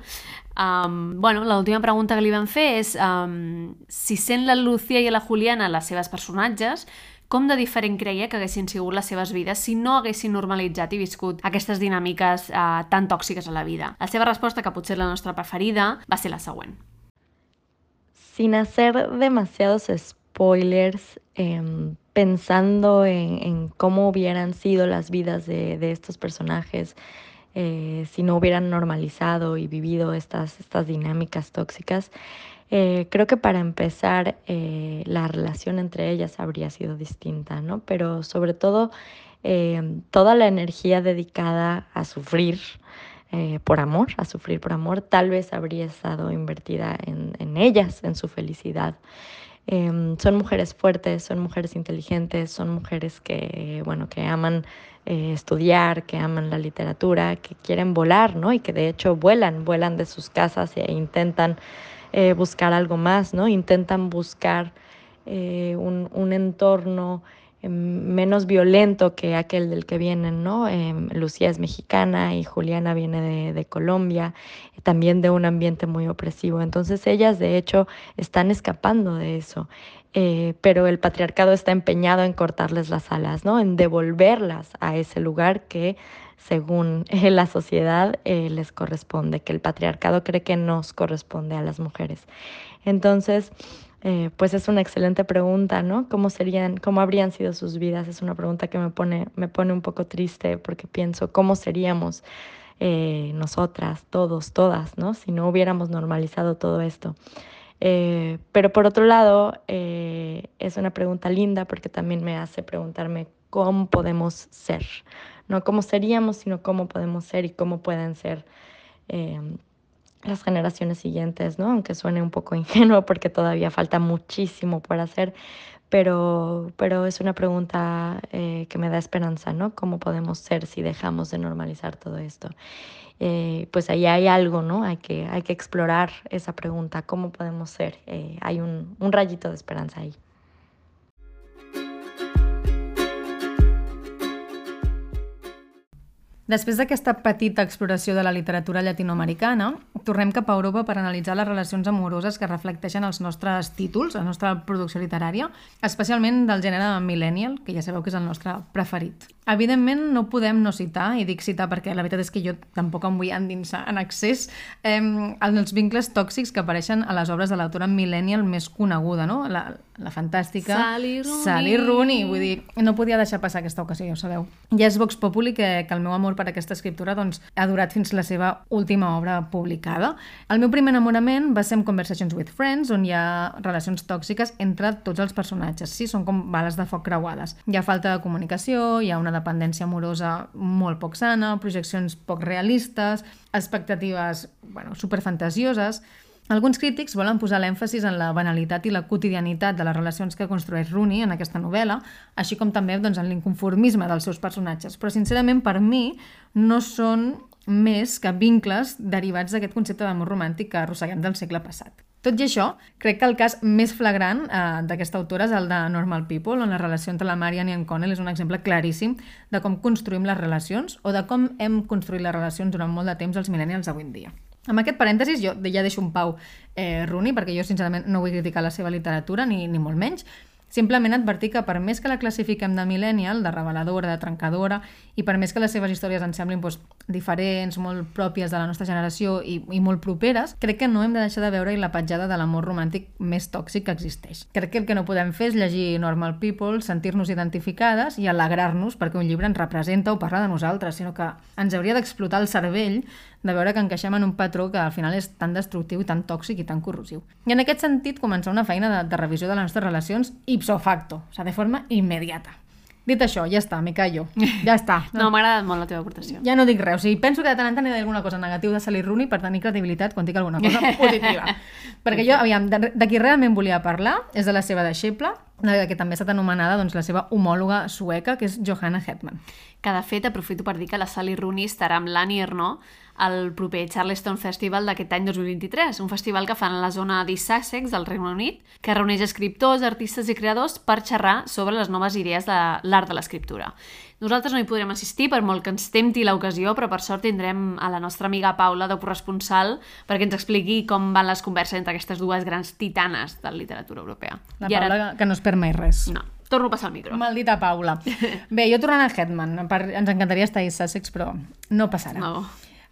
Um, bueno, l'última pregunta que li vam fer és um, si sent la Lucía i la Juliana les seves personatges, com de diferent creia que haguessin sigut les seves vides si no haguessin normalitzat i viscut aquestes dinàmiques eh, tan tòxiques a la vida. La seva resposta, que potser és la nostra preferida, va ser la següent. Sin hacer demasiados spoilers, eh, pensando en, en, cómo hubieran sido las vidas de, de estos personajes, eh, si no hubieran normalizado y vivido estas, estas dinámicas tóxicas, eh, creo que para empezar eh, la relación entre ellas habría sido distinta, ¿no? Pero sobre todo eh, toda la energía dedicada a sufrir por amor, a sufrir por amor, tal vez habría estado invertida en, en ellas, en su felicidad. Em, son mujeres fuertes, son mujeres inteligentes, son mujeres que, bueno, que aman estudiar, que aman la literatura, que quieren volar, ¿no? Y que de hecho vuelan, vuelan de sus casas e intentan eh, buscar algo más, ¿no? Intentan buscar eh, un, un, entorno em, menos violento que aquel del que vienen, ¿no? Em, Lucía es mexicana y Juliana viene de, de, Colombia, también de un ambiente muy opresivo. Entonces ellas, de hecho, están escapando de eso. Eh, pero el patriarcado está empeñado en cortarles las alas, ¿no? En devolverlas a ese lugar que según la sociedad eh, les corresponde, que el patriarcado cree que nos corresponde a las mujeres. Entonces, eh, pues es una excelente pregunta, ¿no? ¿Cómo serían, cómo habrían sido sus vidas? Es una pregunta que me pone, me pone un poco triste porque pienso, ¿cómo seríamos eh, nosotras, todos, todas, ¿no? Si no hubiéramos normalizado todo esto. pero por otro lado, es una pregunta linda porque también me hace preguntarme cómo podemos ser, no cómo seríamos, sino cómo podemos ser y cómo pueden ser eh, las generaciones siguientes, ¿no? Aunque suene un poco ingenuo porque todavía falta muchísimo por hacer, pero, pero es una pregunta eh, que me da esperanza, ¿no? ¿Cómo podemos ser si dejamos de normalizar todo esto? Eh, pues ahí hay algo, ¿no? Hay que, hay que explorar esa pregunta, ¿cómo podemos ser? hay un, un rayito de esperanza ahí. Després d'aquesta petita exploració de la literatura llatinoamericana, tornem cap a Europa per analitzar les relacions amoroses que reflecteixen els nostres títols, la nostra producció literària, especialment del gènere millennial, que ja sabeu que és el nostre preferit. Evidentment, no podem no citar, i dic citar perquè la veritat és que jo tampoc em vull endinsar en accés, eh, els vincles tòxics que apareixen a les obres de l'autora millennial més coneguda, no? la, la fantàstica Sally Rooney. Sally Rooney. Vull dir, no podia deixar passar aquesta ocasió, ja ho sabeu. Ja és Vox Populi que, que el meu amor per aquesta escriptura doncs, ha durat fins la seva última obra publicada. El meu primer enamorament va ser en Conversations with Friends, on hi ha relacions tòxiques entre tots els personatges. Sí, són com bales de foc creuades. Hi ha falta de comunicació, hi ha una dependència amorosa molt poc sana, projeccions poc realistes, expectatives bueno, superfantasioses... Alguns crítics volen posar l'èmfasis en la banalitat i la quotidianitat de les relacions que construeix Rooney en aquesta novel·la, així com també doncs, en l'inconformisme dels seus personatges. Però, sincerament, per mi, no són més que vincles derivats d'aquest concepte d'amor romàntic que arrosseguem del segle passat. Tot i això, crec que el cas més flagrant eh, d'aquesta autora és el de Normal People, on la relació entre la Marian i en Connell és un exemple claríssim de com construïm les relacions o de com hem construït les relacions durant molt de temps els millennials avui en dia. Amb aquest parèntesis jo ja deixo un pau eh, Rooney, perquè jo sincerament no vull criticar la seva literatura, ni, ni molt menys, Simplement advertir que per més que la classifiquem de millennial, de reveladora, de trencadora, i per més que les seves històries ens semblin doncs, diferents, molt pròpies de la nostra generació i, i molt properes, crec que no hem de deixar de veure-hi la petjada de l'amor romàntic més tòxic que existeix. Crec que el que no podem fer és llegir Normal People, sentir-nos identificades i alegrar-nos perquè un llibre ens representa o parla de nosaltres, sinó que ens hauria d'explotar el cervell de veure que encaixem en un patró que al final és tan destructiu tan tòxic i tan corrosiu. I en aquest sentit, començar una feina de, de revisió de les nostres relacions ipso facto, o sigui, de forma immediata. Dit això, ja està, me callo. Ja està. No, m'ha agradat molt la teva aportació. Ja no dic res. O sigui, penso que de tant en tant he alguna cosa negativa de Sally Rooney per tenir credibilitat quan dic alguna cosa positiva. Perquè jo, aviam, de, de qui realment volia parlar és de la seva deixeble, que també ha estat anomenada doncs, la seva homòloga sueca, que és Johanna Hetman. Que, de fet, aprofito per dir que la Sally Rooney estarà amb l'Annie Ernaux al proper Charleston Festival d'aquest any 2023, un festival que fan a la zona d'East Sussex, del Regne Unit, que reuneix escriptors, artistes i creadors per xerrar sobre les noves idees de l'art de l'escriptura. Nosaltres no hi podrem assistir per molt que ens tempti l'ocasió, però per sort tindrem a la nostra amiga Paula de corresponsal perquè ens expliqui com van les converses entre aquestes dues grans titanes de la literatura europea. La I Paula, ara... que no es perd mai res. No, torno a passar el micro. Maldita Paula. Bé, jo tornant a Hetman, per... ens encantaria estar a Sussex, però no passarà. No.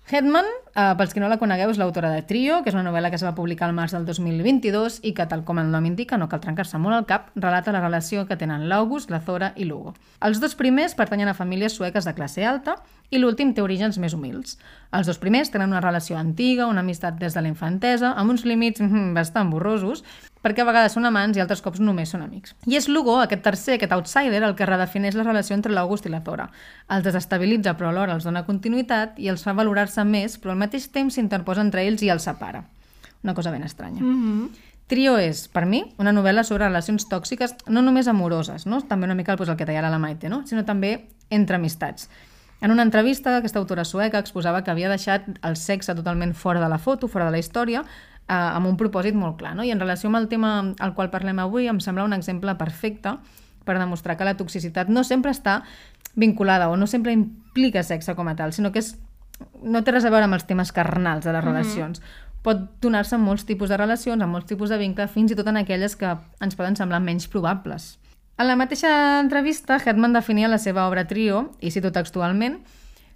Hetman, eh, pels que no la conegueu, és l'autora de Trio, que és una novel·la que es va publicar al març del 2022 i que, tal com el nom indica, no cal trencar-se molt al cap, relata la relació que tenen l'August, la Zora i l'Hugo. Els dos primers pertanyen a famílies sueques de classe alta i l'últim té orígens més humils. Els dos primers tenen una relació antiga, una amistat des de la infantesa, amb uns límits mm, bastant borrosos, perquè a vegades són amants i altres cops només són amics. I és Lugo, aquest tercer, aquest outsider, el que redefineix la relació entre l'August i la Zora. Els desestabilitza però alhora els dona continuïtat i els fa valorar-se més, però al mateix temps s'interposa entre ells i els separa. Una cosa ben estranya. Mm -hmm. Trio és, per mi, una novel·la sobre relacions tòxiques, no només amoroses, no? també una mica pues, el que deia la Maite, no? sinó també entre amistats. En una entrevista, aquesta autora sueca exposava que havia deixat el sexe totalment fora de la foto, fora de la història, eh, amb un propòsit molt clar. No? I en relació amb el tema al qual parlem avui, em sembla un exemple perfecte per demostrar que la toxicitat no sempre està vinculada o no sempre implica sexe com a tal, sinó que és, no té res a veure amb els temes carnals de les relacions. Mm -hmm. Pot donar-se en molts tipus de relacions, en molts tipus de vincle, fins i tot en aquelles que ens poden semblar menys probables. En la mateixa entrevista, Hetman definia la seva obra Trio, i cito textualment,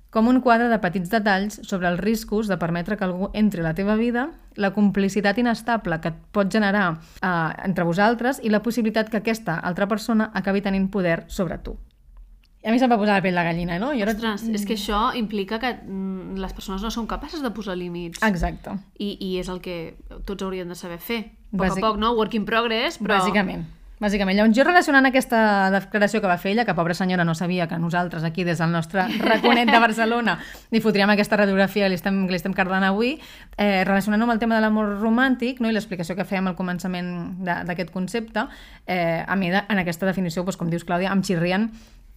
com un quadre de petits detalls sobre els riscos de permetre que algú entri a la teva vida, la complicitat inestable que et pot generar eh, entre vosaltres i la possibilitat que aquesta altra persona acabi tenint poder sobre tu. I a mi se'm va posar la pell de gallina, no? Ara... Ostres, és que això implica que mm, les persones no són capaces de posar límits. Exacte. I, I és el que tots hauríem de saber fer. A poc Bàsic... a poc, no? Work in progress, però... Bàsicament. Bàsicament, llavors jo relacionant aquesta declaració que va fer ella, que pobra senyora no sabia que nosaltres aquí des del nostre raconet de Barcelona li fotríem aquesta radiografia que li estem, que li estem cardant avui, eh, relacionant amb el tema de l'amor romàntic no, i l'explicació que fèiem al començament d'aquest concepte, eh, a mi en aquesta definició, doncs, com dius Clàudia, em xirrien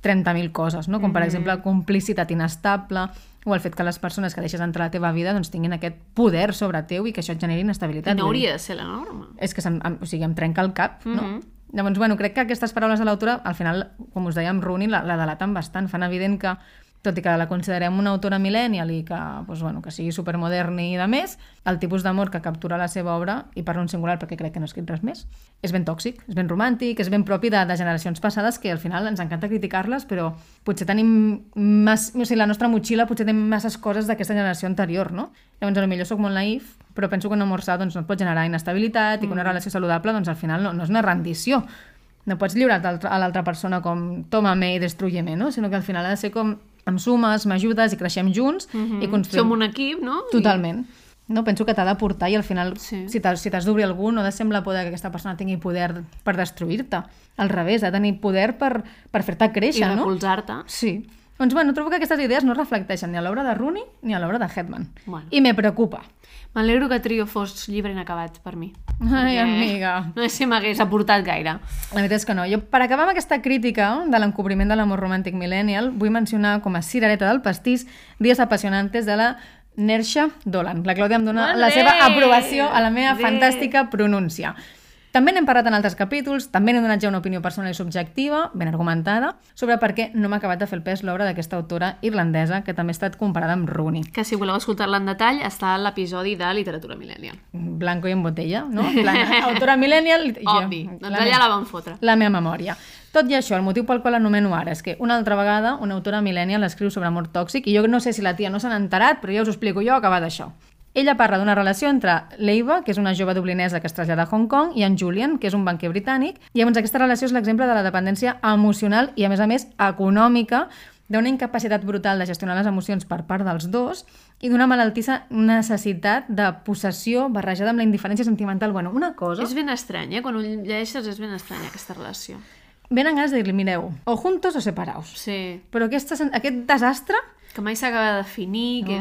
30.000 coses, no? com per mm -hmm. exemple complicitat inestable, o el fet que les persones que deixes entrar a la teva vida doncs, tinguin aquest poder sobre teu i que això et generi inestabilitat. I no hauria de ser la norma. És que em, o sigui, em trenca el cap, mm -hmm. no? Mm-hmm. Llavors, bueno, crec que aquestes paraules de l'autora, al final, com us dèiem, Rooney la, la delaten bastant. Fan evident que tot i que la considerem una autora millennial i que, doncs, bueno, que sigui supermoderna i de més, el tipus d'amor que captura la seva obra, i per un singular perquè crec que no ha escrit res més, és ben tòxic, és ben romàntic, és ben propi de, de generacions passades que al final ens encanta criticar-les, però potser tenim mas, o sigui, la nostra motxilla potser té masses coses d'aquesta generació anterior, no? Llavors, potser sóc molt naïf, però penso que un amor sa doncs, no et pot generar inestabilitat i que una mm. relació saludable doncs, al final no, no és una rendició. No pots lliurar a l'altra persona com toma-me i destruye-me, no? sinó que al final ha de ser com em sumes, m'ajudes i creixem junts mm -hmm. i construïm... Som un equip, no? Totalment. No, penso que t'ha de portar i al final, sí. si t'has si d'obrir algú, no ha de semblar poder que aquesta persona tingui poder per destruir-te. Al revés, ha de tenir poder per, per fer-te créixer, I no? I recolzar-te. Sí. Doncs bueno, trobo que aquestes idees no reflecteixen ni a l'obra de Rooney ni a l'obra de Hetman. Bueno. I me preocupa. M'alegro que Trio fos llibre inacabat per mi. Ai, amiga. No sé si m'hagués aportat gaire. La veritat és que no. Jo, per acabar amb aquesta crítica de l'encobriment de l'amor romàntic millennial, vull mencionar com a cirereta del pastís Dies apassionantes de la Nersha Dolan. La Clàudia em dona Molt la bé. seva aprovació a la meva Bé. fantàstica pronúncia. També n'hem parlat en altres capítols, també n'he donat ja una opinió personal i subjectiva, ben argumentada, sobre per què no m'ha acabat de fer el pes l'obra d'aquesta autora irlandesa, que també ha estat comparada amb Rooney. Que si voleu escoltar-la en detall, està a l'episodi de Literatura Millennial. Blanco i en botella, no? Plan, autora millennial... Obvi, doncs la allà la van fotre. la meva memòria. Tot i això, el motiu pel qual l'anomeno ara és que una altra vegada una autora millennial escriu sobre amor tòxic i jo no sé si la tia no se n'ha enterat, però ja us explico jo, que va d'això. Ella parla d'una relació entre Leiva, que és una jove dublinesa que es trasllada a Hong Kong, i en Julian, que és un banquer britànic, i llavors aquesta relació és l'exemple de la dependència emocional i, a més a més, econòmica d'una incapacitat brutal de gestionar les emocions per part dels dos i d'una malaltissa necessitat de possessió barrejada amb la indiferència sentimental. Bueno, una cosa... És ben estrany, eh? Quan ho llegeixes és ben estrany, aquesta relació. venen ganes de dir-li, mireu, o juntos o separaos. Sí, Però aquesta, aquest desastre que mai s'acaba de definir, que...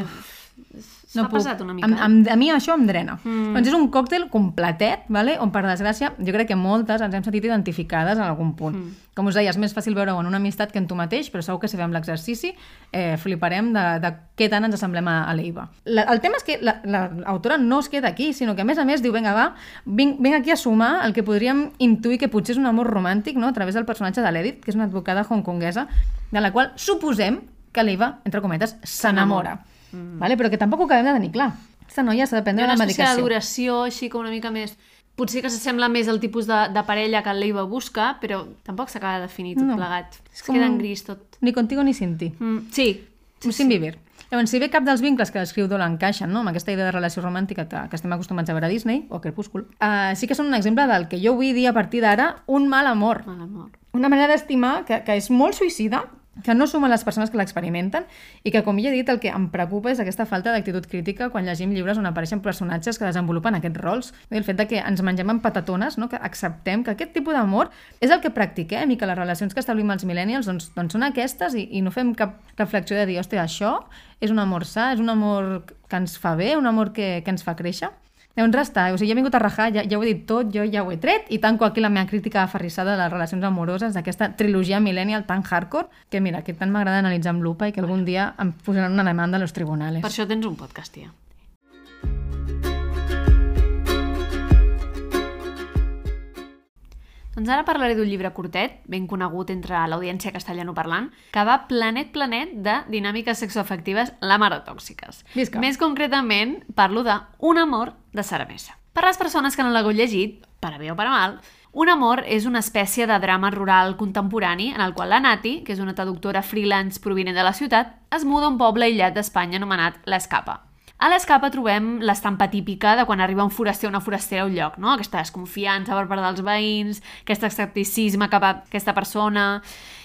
S'ha puc. passat una mica. Am, am, a mi això em drena. Mm. Doncs és un còctel completet, vale? on per desgràcia jo crec que moltes ens hem sentit identificades en algun punt. Mm. Com us deia, és més fàcil veure-ho en una amistat que en tu mateix, però segur que si fem l'exercici eh, fliparem de, de què tant ens assemblem a, a l'Eiva. La- El tema és que la- la- l'autora no es queda aquí, sinó que a més a més diu, vinga va, vinc, vinc aquí a sumar el que podríem intuir que potser és un amor romàntic no? a través del personatge de l'Edith, que és una advocada hongkonguesa, de la qual suposem que l'Eiva, entre cometes, s'enamora. Mm. Vale? Però que tampoc ho acabem de tenir clar. Aquesta noia s'ha de prendre una una medicació. duració així com una mica més... Potser que s'assembla més al tipus de, de parella que l'Eiva busca, però tampoc s'acaba de definir tot No. plegat. Es Com- queda en gris tot. Ni contigo ni sin ti. Mm, sí, Sí, sin vivir. Llavors, si bé cap dels vincles que descriu Dola encaixen no? amb aquesta idea de relació romàntica que, que estem acostumats a veure a Disney o a Crepúscul, uh, sí que són un exemple del que jo vull dir a partir d'ara un mal amor. mal amor. Una manera d'estimar que, que és molt suïcida, que no suma les persones que l'experimenten i que, com ja he dit, el que em preocupa és aquesta falta d'actitud crítica quan llegim llibres on apareixen personatges que desenvolupen aquests rols. I el fet de que ens mengem amb patatones, no? que acceptem que aquest tipus d'amor és el que practiquem i que les relacions que establim els millennials doncs, doncs són aquestes i, i no fem cap reflexió de dir, hòstia, això és un amor sa, és un amor que ens fa bé, un amor que, que ens fa créixer. Llavors res està, o sigui, ja he vingut a rajar, ja, ja ho he dit tot, jo ja ho he tret, i tanco aquí la meva crítica aferrissada de les relacions amoroses d'aquesta trilogia millennial tan hardcore, que mira, que tant m'agrada analitzar amb lupa i que algun dia em posaran una demanda a los tribunales. Per això tens un podcast, tia. Doncs ara parlaré d'un llibre curtet, ben conegut entre l'audiència castellanoparlant, que va planet planet de dinàmiques sexoafectives la mare tòxiques. Visca. Més concretament, parlo de Un amor de Sara Mesa. Per les persones que no l'hagut llegit, per a bé o per a mal, Un amor és una espècie de drama rural contemporani en el qual la Nati, que és una traductora freelance provinent de la ciutat, es muda a un poble aïllat d'Espanya anomenat l'Escapa. A l'Escapa trobem l'estampa típica de quan arriba un foraster o una forastera a un lloc, no? Aquesta desconfiança per part dels veïns, aquest escepticisme cap a aquesta persona...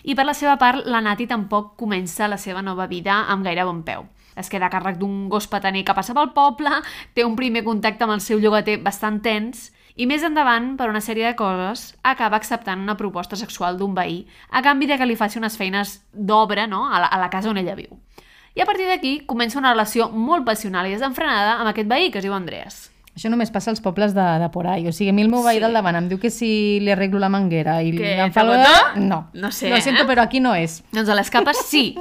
I per la seva part, la Nati tampoc comença la seva nova vida amb gaire bon peu. Es queda a càrrec d'un gos pataner que passa pel poble, té un primer contacte amb el seu llogater bastant tens, i més endavant, per una sèrie de coses, acaba acceptant una proposta sexual d'un veí a canvi de que li faci unes feines d'obra no? a, la, a la casa on ella viu. I a partir d'aquí comença una relació molt passional i desenfrenada amb aquest veí que es diu Andreas. Això només passa als pobles de, de por ahí. O sigui, a mi el meu veí Sí. del davant em diu que si li arreglo la manguera i Què, em fa... el- botó? No. No sé, Lo siento, eh? però aquí no és. Doncs a l'escapa sí.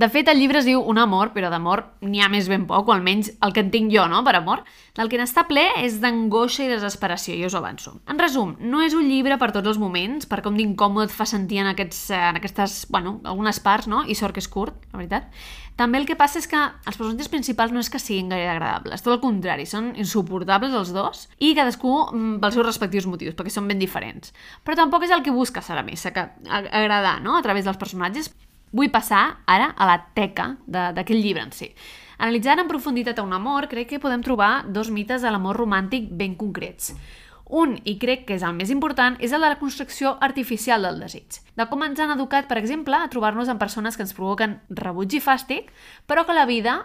De fet, el llibre es diu Un amor, però d'amor n'hi ha més ben poc, o almenys el que en tinc jo, no?, per amor. Del que n'està ple és d'angoixa i desesperació, ja us avanço. En resum, no és un llibre per tots els moments, per com d'incòmode et fa sentir en, aquests, en aquestes, bueno, algunes parts, no?, i sort que és curt, la veritat. També el que passa és que els personatges principals no és que siguin gaire agradables, tot el contrari, són insuportables els dos i cadascú mm, pels seus respectius motius, perquè són ben diferents. Però tampoc és el que busca Sara Mesa, que agradar, no?, a través dels personatges. Vull passar ara a la teca d'aquest llibre en si. Analitzant en profunditat un amor, crec que podem trobar dos mites de l'amor romàntic ben concrets. Un, i crec que és el més important, és el de la construcció artificial del desig. De com ens han educat, per exemple, a trobar-nos amb persones que ens provoquen rebuig i fàstic, però que la vida,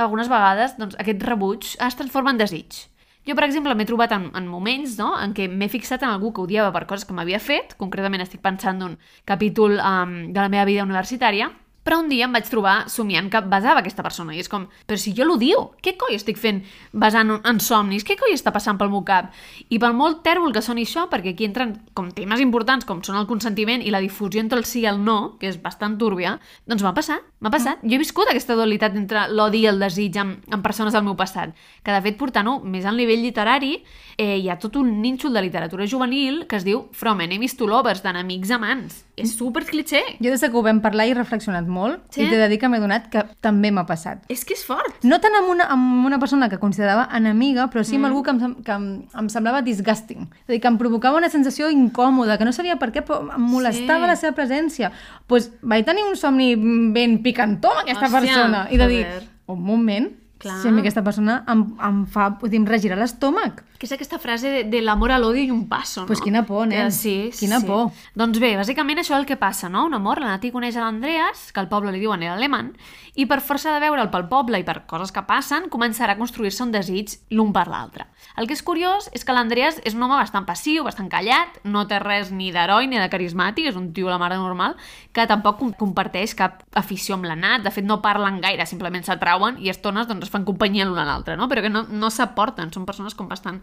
algunes vegades, doncs, aquest rebuig es transforma en desig. Jo, per exemple, m'he trobat en, en moments no?, en què m'he fixat en algú que odiava per coses que m'havia fet, concretament estic pensant d'un capítol um, de la meva vida universitària, però un dia em vaig trobar somiant que besava aquesta persona i és com, però si jo l'odio, què coi estic fent basant en somnis? Què coi està passant pel meu cap? I pel molt tèrbol que soni això, perquè aquí entren com temes importants com són el consentiment i la difusió entre el sí i el no, que és bastant túrbia, doncs m'ha passat. M'ha passat. Jo he viscut aquesta dualitat entre l'odi i el desig amb, amb persones del meu passat. Que, de fet, portant-ho més al nivell literari, eh, hi ha tot un nínxol de literatura juvenil que es diu From Enemies to Lovers, d'enemics amants. És super cliché. Jo des que ho vam parlar he reflexionat molt Sí? i t'he de dir que m'he donat que també m'ha passat. És que és fort. No tant amb una, amb una persona que considerava enemiga, però sí amb algú que em, que em, em semblava disgusting. És a dir, que em provocava una sensació incòmoda, que no sabia per què, però em molestava Sí. la seva presència. Doncs pues, vaig tenir un somni ben picantó amb aquesta Hòstia, persona. I de dir, un moment, Clar. si a mi aquesta persona em, em fa, dir, em regirar l'estómac. Que és aquesta frase de, de l'amor a l'odi i un passo, no? Pues quina por, nen. Que Sí, Quina sí. por. Doncs bé, bàsicament això és el que passa, no? Un amor, la Nati coneix a l'Andreas, que al poble li diuen el alemany, i per força de veure'l pel poble i per coses que passen, començarà a construir-se un desig l'un per l'altre. El que és curiós és que l'Andreas és un home bastant passiu, bastant callat, no té res ni d'heroi ni de carismàtic, és un tio la mare normal, que tampoc com- comparteix cap afició amb la Nat, de fet no parlen gaire, simplement s'atrauen i estones doncs, es fan companyia l'un a l'altre, no? però que no, no s'aporten, són persones com bastant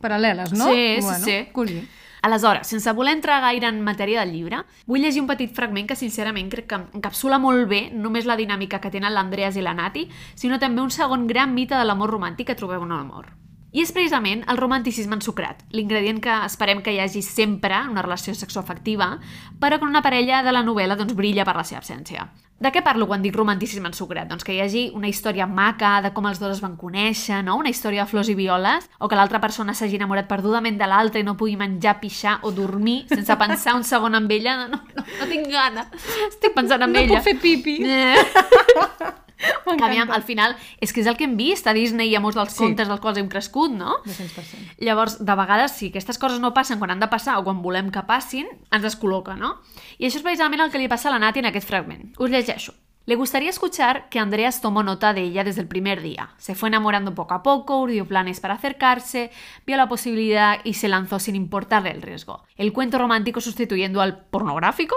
Paral·leles, no? Sí, sí, bueno, sí. Culi. Aleshores, sense voler entrar gaire en matèria del llibre, vull llegir un petit fragment que sincerament crec que encapsula molt bé no només la dinàmica que tenen l'Andreas i la Nati, sinó també un segon gran mite de l'amor romàntic que trobeu en l'amor. I és precisament el romanticisme ensucrat, l'ingredient que esperem que hi hagi sempre en una relació sexoafectiva, però que una parella de la novel·la doncs, brilla per la seva absència. De què parlo quan dic romanticisme ensucrat? Doncs que hi hagi una història maca de com els dos es van conèixer, no? una història de flors i violes, o que l'altra persona s'hagi enamorat perdudament de l'altra i no pugui menjar, pixar o dormir sense pensar un segon en ella. No, no, no tinc gana. Estic pensant en No ella. puc fer pipi. Eh. Que aviam, al final, és que és el que hem vist a Disney i a molts dels Sí. contes dels quals hem crescut, no? 200%. Llavors, de vegades, si aquestes coses no passen quan han de passar o quan volem que passin, ens descol·loca, no? I això és precisament el que li passa a la Nati en aquest fragment. Us llegeixo. Le gustaría escuchar que Andreas tomó nota de ella desde el primer día. Se fue enamorando poco a poco, urdió planes para acercarse, vio la posibilidad y se lanzó sin importarle el riesgo. El cuento romántico sustituyendo al pornográfico.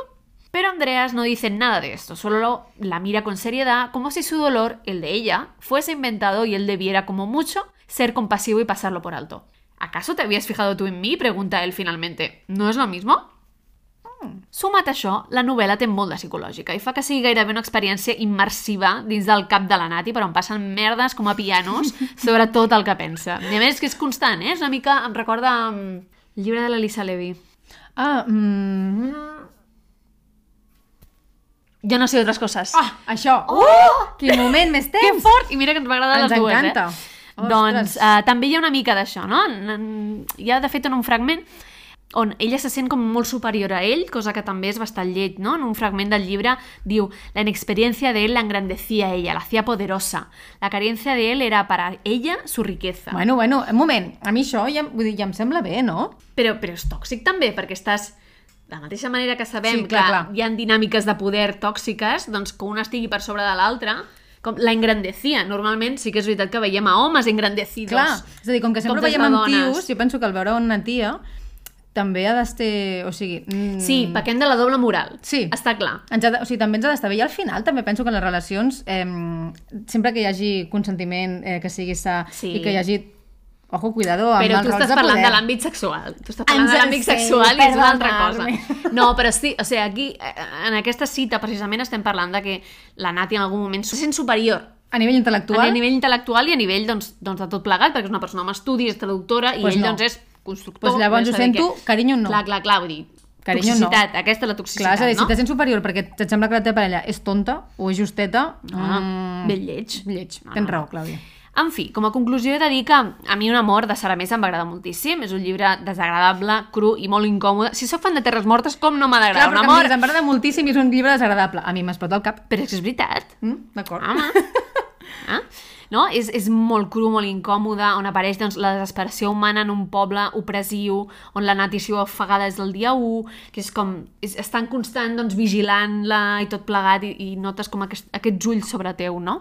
Pero Andreas no dice nada de esto, solo lo- la mira con seriedad, como si su dolor, el de ella, fuese inventado y él debiera, como mucho, ser compasivo y pasarlo por alto. ¿Acaso te habías fijado tú en mí? pregunta él finalmente. ¿No es lo mismo? Sumat a això, la novel·la té molt de psicològica i fa que sigui gairebé una experiència immersiva dins del cap de la Nati, però on passen merdes com a pianos sobre tot el que pensa. I a més que és constant, eh? És una mica... Em recorda mm, el llibre de l'Elisa Levy. Ah, mm, Jo no sé d'altres coses. ah, això. Oh! Quin moment més Que temps! fort! I mira que ens va agradar Ens les dues, encanta. eh? Doncs uh, també hi ha una mica d'això, no? En- en- Hi ha, de fet, en un fragment on ella se sent com molt superior a ell, cosa que també és bastant lleig, no? En un fragment del llibre diu la inexperiencia de él la engrandecía a ella, la hacía poderosa. La carencia de él era para ella su riqueza. Bueno, bueno, un moment. A mi això ja, vull dir, ja em sembla bé, no? Però, però és tòxic també, perquè estàs... De la mateixa manera que sabem Sí, clar, que clar. hi ha dinàmiques de poder tòxiques, doncs que una estigui per sobre de l'altra, com la engrandecía. Normalment sí que és veritat que veiem a homes engrandecidos. Clar, és a dir, com que sempre comptes veiem amb tios, jo penso que el veure una tia també ha d'estar... O sigui... Mm, Sí, pequem de la doble moral. Sí. Està clar. Ens ha de, o sigui, també ens ha d'estar bé. I al final també penso que en les relacions, eh, sempre que hi hagi consentiment, eh, que sigui sa, Sí. i que hi hagi... Ojo, cuidado amb Però tu estàs de parlant poder. de l'àmbit sexual. Tu estàs parlant Ens de l'àmbit sexual i és una altra cosa. No, però sí, o sigui, aquí, eh, en aquesta cita, precisament estem parlant de que la Nati en algun moment se sent superior A nivell intel·lectual, a nivell intel·lectual i a nivell doncs, doncs, de tot plegat, perquè és una persona amb estudis, és traductora, i Pues ell no. doncs, és constructor. Pues llavors ho sento, carinyo no. Clar, clar, clar, vull dir, Carinyo no. toxicitat, aquesta és la toxicitat, Clar, és a dir, no? si te sents superior perquè et sembla que la teva parella és tonta o és justeta... Ah, mm, ben lleig. Lleig, No, tens no. raó, Clàudia. En fi, com a conclusió he de dir que a mi Un amor de Sara Mesa em va agradar moltíssim. És un llibre desagradable, cru i molt incòmode. Si sóc fan de Terres Mortes, com no m'ha d'agradar però un que a amor? mi em agrada moltíssim i és un llibre desagradable. A mi m'explota el cap. Però és que és veritat. Mm? D'acord. Home. ah? No? És, és molt cru, molt incòmode, on apareix doncs, la desesperació humana en un poble opressiu, on la s'hi ofegada des del dia 1, que és com... És, és tan constant doncs, vigilant-la i tot plegat, i, i notes com aquest, aquests ulls sobre teu, no?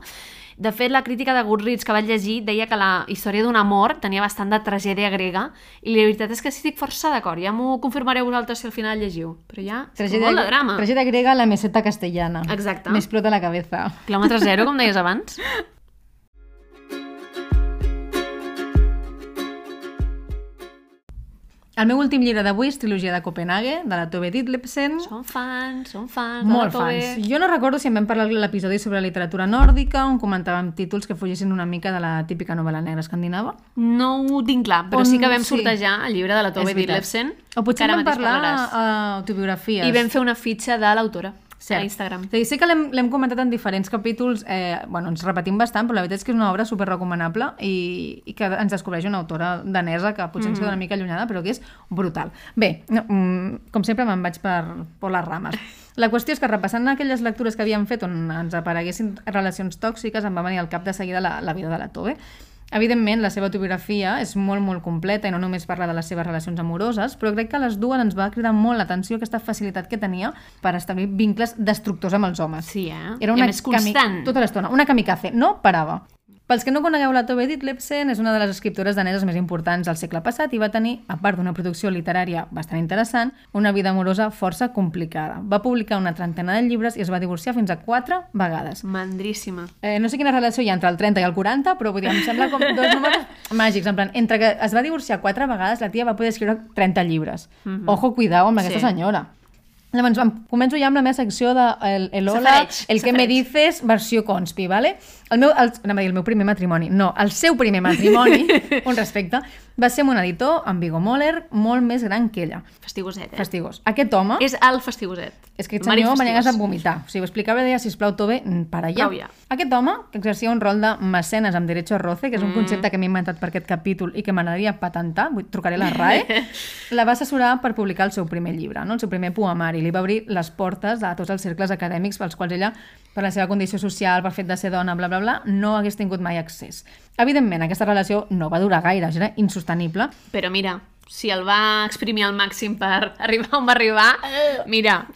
De fet, la crítica de Goodreads que vaig llegir deia que la història d'un amor tenia bastant de tragèdia grega i la veritat és que sí estic força d'acord. Ja m'ho confirmareu vosaltres si al final llegiu. Però ja, és com molt de drama. Tragèdia grega, la meseta castellana. Exacte. Me explota la cabeza. Quilòmetre zero, com deies abans. El meu últim llibre d'avui és Trilogia de Copenhague, de la Tove Ditlevsen. Som fans, som fans. Molt de la Tove. fans. Jo no recordo si en vam parlar l'episodi sobre literatura nòrdica, on comentàvem títols que fugissin una mica de la típica novel·la negra escandinava. No ho tinc clar, però On- sí que vam sí. sortejar el llibre de la Tove. Ditlevsen. O potser vam parlar a autobiografies. I vam fer una fitxa de l'autora a Instagram. Dir, sé que l'hem comentat en diferents capítols, eh, bueno, ens repetim bastant, però la veritat és que és una obra super recomanable i, i que ens descobreix una autora danesa que potser ens queda una mica allunyada, però que és brutal. Bé, no, mm, com sempre me'n vaig per, per les rames. La qüestió és que repassant aquelles lectures que havíem fet on ens apareguessin relacions tòxiques, em va venir al cap de seguida la, la vida de la Tove. Evidentment, la seva autobiografia és molt, molt completa i no només parla de les seves relacions amoroses, però crec que a les dues ens va cridar molt l'atenció aquesta facilitat que tenia per establir vincles destructors amb els homes. Sí, eh? Era I una a més constant. Tota l'estona, una kamikaze, no parava. Pels que no conegueu la Tove Ditlevsen, és una de les escriptores daneses més importants del segle passat i va tenir, a part d'una producció literària bastant interessant, una vida amorosa força complicada. Va publicar una trentena de llibres i es va divorciar fins a quatre vegades. Mandríssima. Eh, no sé quina relació hi ha entre el 30 i el 40, però vull dir, em sembla com dos números màgics. En plan, entre que es va divorciar quatre vegades, la tia va poder escriure 30 llibres. Ojo, cuidao amb aquesta Sí. senyora. Llavors, començo ja amb la meva secció de el, el Hola, el que me dices, versió conspi, ¿vale? El meu, el, anava a dir el meu primer matrimoni. No, el seu primer matrimoni, un respecte, va ser amb un editor, en Viggo Moller, molt més gran que ella. Fastigoset, eh? Fastigós. Aquest home... És el fastigoset. És que aquest Mari senyor venia a vomitar. O sigui, ho explicava i deia, sisplau, Tove, para allà. Ja. Aquest home, que exercia un rol de mecenes amb derecho a roce, que és un Mm. concepte que m'he inventat per aquest capítol i que m'agradaria patentar, vull, trucaré a la RAE, la va assessorar per publicar el seu primer llibre, no? el seu primer poemari. Li va obrir les portes a tots els cercles acadèmics pels quals ella, per la seva condició social, per fet de ser dona, bla, bla, bla, no hagués tingut mai accés. Evidentment, aquesta relació no va durar gaire, era insostenible, Però mira, si el va exprimir al màxim per arribar on va arribar, mira,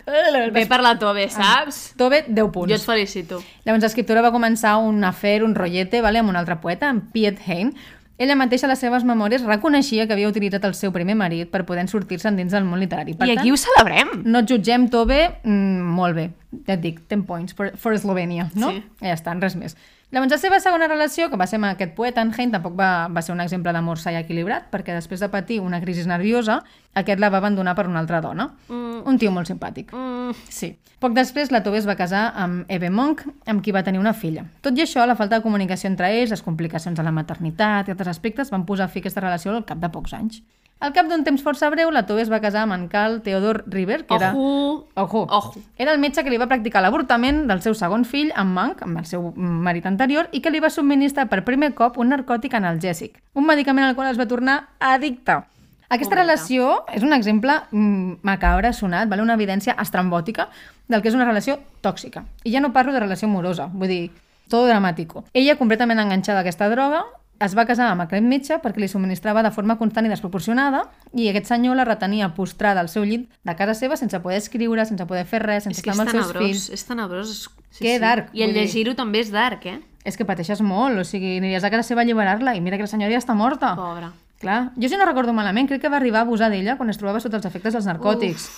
ve per la Tove, saps? Tove, 10 punts. Jo et felicito. Llavors l'escriptora va començar un afer, un rotllete, vale, amb un altre poeta, en Piet Hein. Ella mateixa a les seves memòries reconeixia que havia utilitzat el seu primer marit per poder sortir-se dins del món literari. Per I tant, aquí ho celebrem. no et jutgem, Tove, mm, molt bé. Ja et dic, 10 points for, for Eslovènia, no? Sí. Ja està, res més. Llavors, la seva segona relació, que va ser amb aquest poeta, en Hein, tampoc va, va ser un exemple d'amor sa i equilibrat, perquè després de patir una crisi nerviosa, aquest la va abandonar per una altra dona. Mm. Un tio molt simpàtic. Mm, Sí. Poc després, la Tove es va casar amb Eve Monk, amb qui va tenir una filla. Tot i això, la falta de comunicació entre ells, les complicacions de la maternitat i altres aspectes van posar fi a aquesta relació al cap de pocs anys. Al cap d'un temps força breu, la Tove es va casar amb en Carl Theodor River, que era... Ojo. Ojo. Ojo. Era el metge que li va practicar l'avortament del seu segon fill, en Monk, amb el seu marit anterior, i que li va subministrar per primer cop un narcòtic analgèsic, un medicament al qual es va tornar addicte. Aquesta Pobeta. relació és un exemple mm, macabre, sonat, vale? una evidència estrambòtica del que és una relació tòxica. I ja no parlo de relació amorosa, vull dir, tot dramàtico. Ella, completament enganxada a aquesta droga, es va casar amb aquest metge perquè li subministrava de forma constant i desproporcionada i aquest senyor la retenia postrada al seu llit de casa seva sense poder escriure, sense poder fer res, sense És estar amb els seus tenebrós, fills. és tenebrós. Sí, Que dark, I el llegir-ho també és dark, eh? És que pateixes molt, o sigui, aniries a casa seva a alliberar-la i mira que la senyora ja està morta. Pobra. Clar, jo si no recordo malament, crec que va arribar a abusar d'ella quan es trobava sota els efectes dels narcòtics.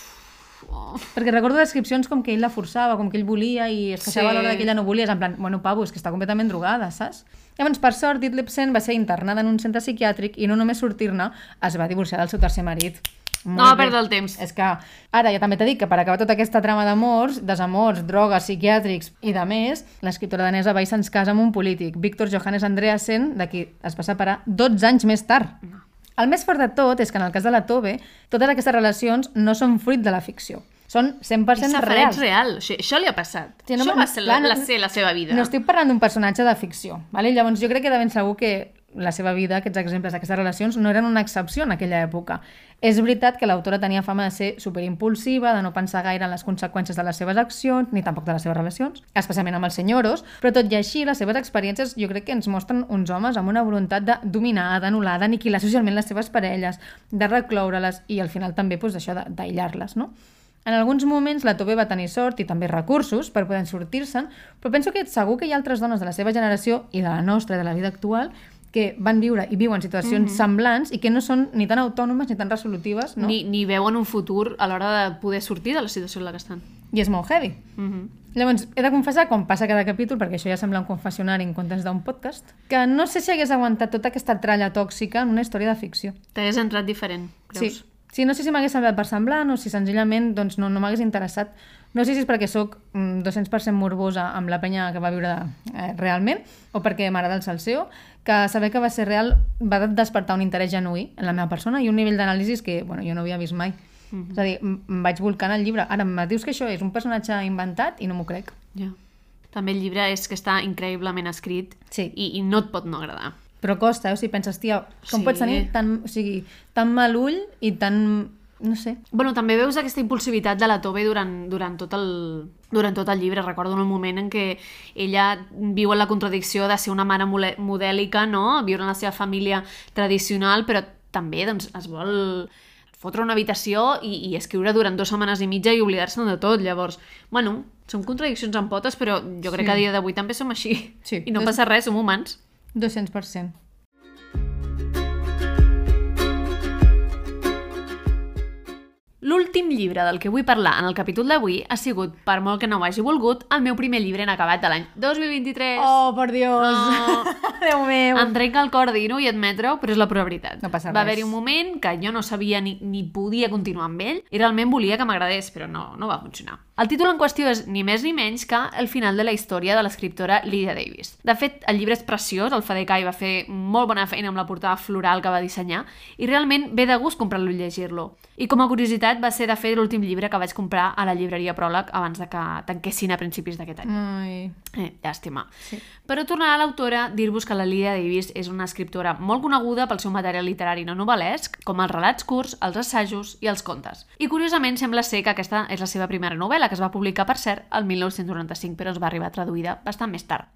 Oh. Perquè recordo descripcions com que ell la forçava, com que ell volia i es queixava Sí. a l'hora que ella no volia, és en plan, bueno, pavo, és que està completament drogada, saps? Llavors, per sort, Ditlevsen va ser internada en un centre psiquiàtric i no només sortir-ne, es va divorciar del seu tercer marit. No Molt va bé. perdre el temps. És que ara ja també t'he dit que per acabar tota aquesta trama d'amors, desamors, drogues, psiquiàtrics i de més, l'escriptora danesa va i se'ns casa amb un polític, Víctor Johannes Andreasen, de qui es va separar 12 anys més tard. El més fort de tot és que en el cas de la Tove, totes aquestes relacions no són fruit de la ficció. Són 100% És safareig reals. real. Això, això li ha passat. Sí, no- això no- va ser clar, la, la, ser la seva vida. No estic parlant d'un personatge de ficció. Vale? Llavors, jo crec que de ben segur que la seva vida, aquests exemples d'aquestes relacions, no eren una excepció en aquella època. És veritat que l'autora tenia fama de ser superimpulsiva, de no pensar gaire en les conseqüències de les seves accions, ni tampoc de les seves relacions, especialment amb els senyoros, però tot i així, les seves experiències jo crec que ens mostren uns homes amb una voluntat de dominar, d'anul·lar, d'aniquilar socialment les seves parelles, de recloure-les i al final també doncs, això d'aïllar-les, no? En alguns moments la Tove va tenir sort i també recursos per poder sortir-se'n, però penso que segur que hi ha altres dones de la seva generació i de la nostra, de la vida actual, que van viure i viuen situacions semblants i que no són ni tan autònomes ni tan resolutives, no? ni, ni veuen un futur a l'hora de poder sortir de la situació en la que estan. I és molt heavy. Mm Llavors, he de confessar, com passa cada capítol, perquè això ja sembla un confessionari en comptes d'un podcast, que no sé si hagués aguantat tota aquesta tralla tòxica en una història de ficció. T'hagués entrat diferent, creus? Sí, Sí, no sé si m'hagués semblat per semblant o si senzillament doncs, no, no m'hagués interessat. No sé si és perquè sóc mm, 200% morbosa amb la penya que va viure eh, realment o perquè m'agrada el salseo, que saber que va ser real va despertar un interès genuí en la meva persona i un nivell d'anàlisi que bueno, jo no havia vist mai. Mm -hmm. És a dir, em vaig volcar en el llibre. Ara em dius que això és un personatge inventat i no m'ho crec. Ja. També el llibre és que està increïblement escrit Sí. i, i no et pot no agradar. Però costa, eh? o sigui, penses, tia, com Sí. pots tenir tan, o sigui, tan mal ull i tan... no sé. Bueno, també veus aquesta impulsivitat de la Tove durant, durant, tot el, durant tot el llibre. Recordo en el moment en què ella viu en la contradicció de ser una mare modèlica, no? viure en la seva família tradicional, però també doncs, es vol fotre una habitació i, i escriure durant dues setmanes i mitja i oblidar-se de tot. Llavors, bueno, són contradiccions en potes, però jo crec Sí. que a dia d'avui també som així. Sí. I no passa res, som humans. 200%. L'últim llibre del que vull parlar en el capítol d'avui ha sigut, per molt que no ho hagi volgut, el meu primer llibre en acabat de l'any 2023. Oh, per Dios! No. Déu meu! Em trenca el cor dir-ho i admetre-ho, però és la pura veritat. No passa Va res. haver-hi un moment que jo no sabia ni, ni podia continuar amb ell i realment volia que m'agradés, però no, no va funcionar. El títol en qüestió és ni més ni menys que el final de la història de l'escriptora Lydia Davis. De fet, el llibre és preciós, el Fadekai va fer molt bona feina amb la portada floral que va dissenyar i realment ve de gust comprar-lo i llegir-lo. I com a curiositat va ser de fer l'últim llibre que vaig comprar a la llibreria Pròleg abans de que tanquessin a principis d'aquest any. Ai... Eh, llàstima. Sí. Però tornant a l'autora, dir-vos que la Lydia Davis és una escriptora molt coneguda pel seu material literari no novel·lesc, com els relats curts, els assajos i els contes. I curiosament sembla ser que aquesta és la seva primera novel·la, que es va publicar, per cert, el 1995, però es va arribar traduïda bastant més tard.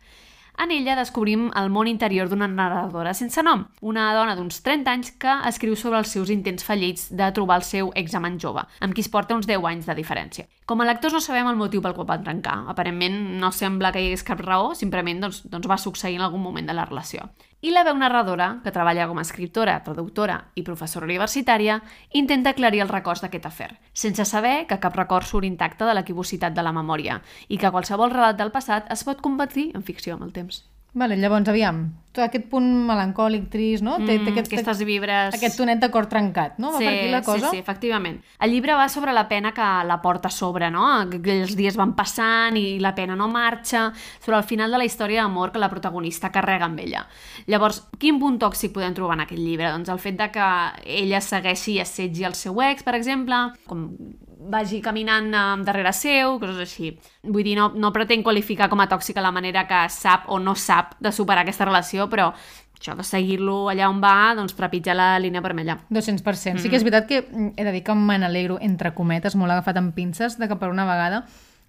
En ella descobrim el món interior d'una narradora sense nom, una dona d'uns 30 anys que escriu sobre els seus intents fallits de trobar el seu examen jove, amb qui es porta uns 10 anys de diferència. Com a lectors no sabem el motiu pel qual van trencar. Aparentment no sembla que hi hagués cap raó, simplement doncs, doncs va succeir en algun moment de la relació. I la veu narradora, que treballa com a escriptora, traductora i professora universitària, intenta aclarir els records d'aquest afer, sense saber que cap record surt intacte de l'equivocitat de la memòria i que qualsevol relat del passat es pot convertir en ficció amb el temps. Vale, llavors, aviam, tot aquest punt melancòlic, trist, no? Té, té aquest, aquestes vibres... aquest tonet de cor trencat, no? Va per aquí la cosa? Sí, sí, efectivament. El llibre va sobre la pena que la porta a sobre, no? Que els dies van passant i la pena no marxa, sobre el final de la història d'amor que la protagonista carrega amb ella. Llavors, quin punt tòxic podem trobar en aquest llibre? Doncs el fet de que ella segueixi i assetgi el seu ex, per exemple, com vagi caminant um, darrere seu, coses així. Vull dir, no, no pretenc qualificar com a tòxica la manera que sap o no sap de superar aquesta relació, però això de seguir-lo allà on va, doncs trepitjar la línia vermella. 200%. Sí que és veritat que mm, he de dir que me n'alegro, entre cometes, molt agafat amb pinces, de que per una vegada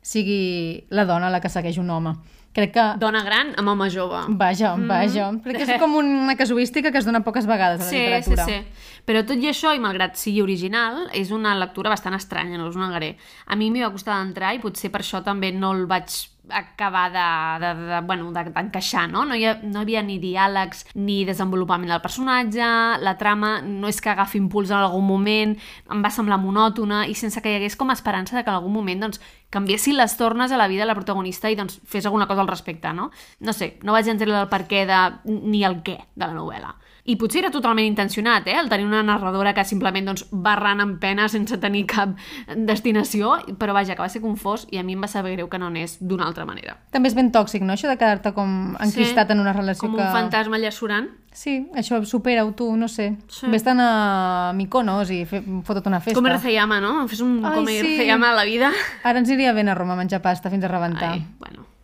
sigui la dona la que segueix un home. Crec que... Dona gran amb home jove. Vaja, vaja. Crec que és com una casuística que es dona poques vegades a la Sí, sí, literatura. sí. Però tot i això, i malgrat sigui original, és una lectura bastant estranya, no us negaré. A mi m'hi va costar d'entrar i potser per això també no el vaig acabar de, de, de, bueno, de- d'encaixar, no? No hi, ha, no hi havia ni diàlegs ni desenvolupament del personatge, la trama no és que agafi impuls en algun moment, em va semblar monòtona i sense que hi hagués com esperança de que en algun moment doncs, canviessin les tornes a la vida de la protagonista i doncs, fes alguna cosa al respecte, no? No sé, no vaig entendre el per què de, ni el què de la novel·la. I potser era totalment intencionat, eh? El tenir una narradora que simplement doncs, va errant en pena sense tenir cap destinació, però vaja, que va ser confós i a mi em va saber greu que no anés d'una altra manera. També és ben tòxic, no? Això de quedar-te com enquistat en una relació Com que... un fantasma allà surant. Sí, això, supera-ho tu, no sé. Sí. Sí. Vés-te'n a Mykonos i fe, fotut una festa. Com Razayama, no? Fes un Ai, com sí. Razayama a la vida. Ara ens iria bé a Roma a menjar pasta fins a rebentar. Ai, bueno.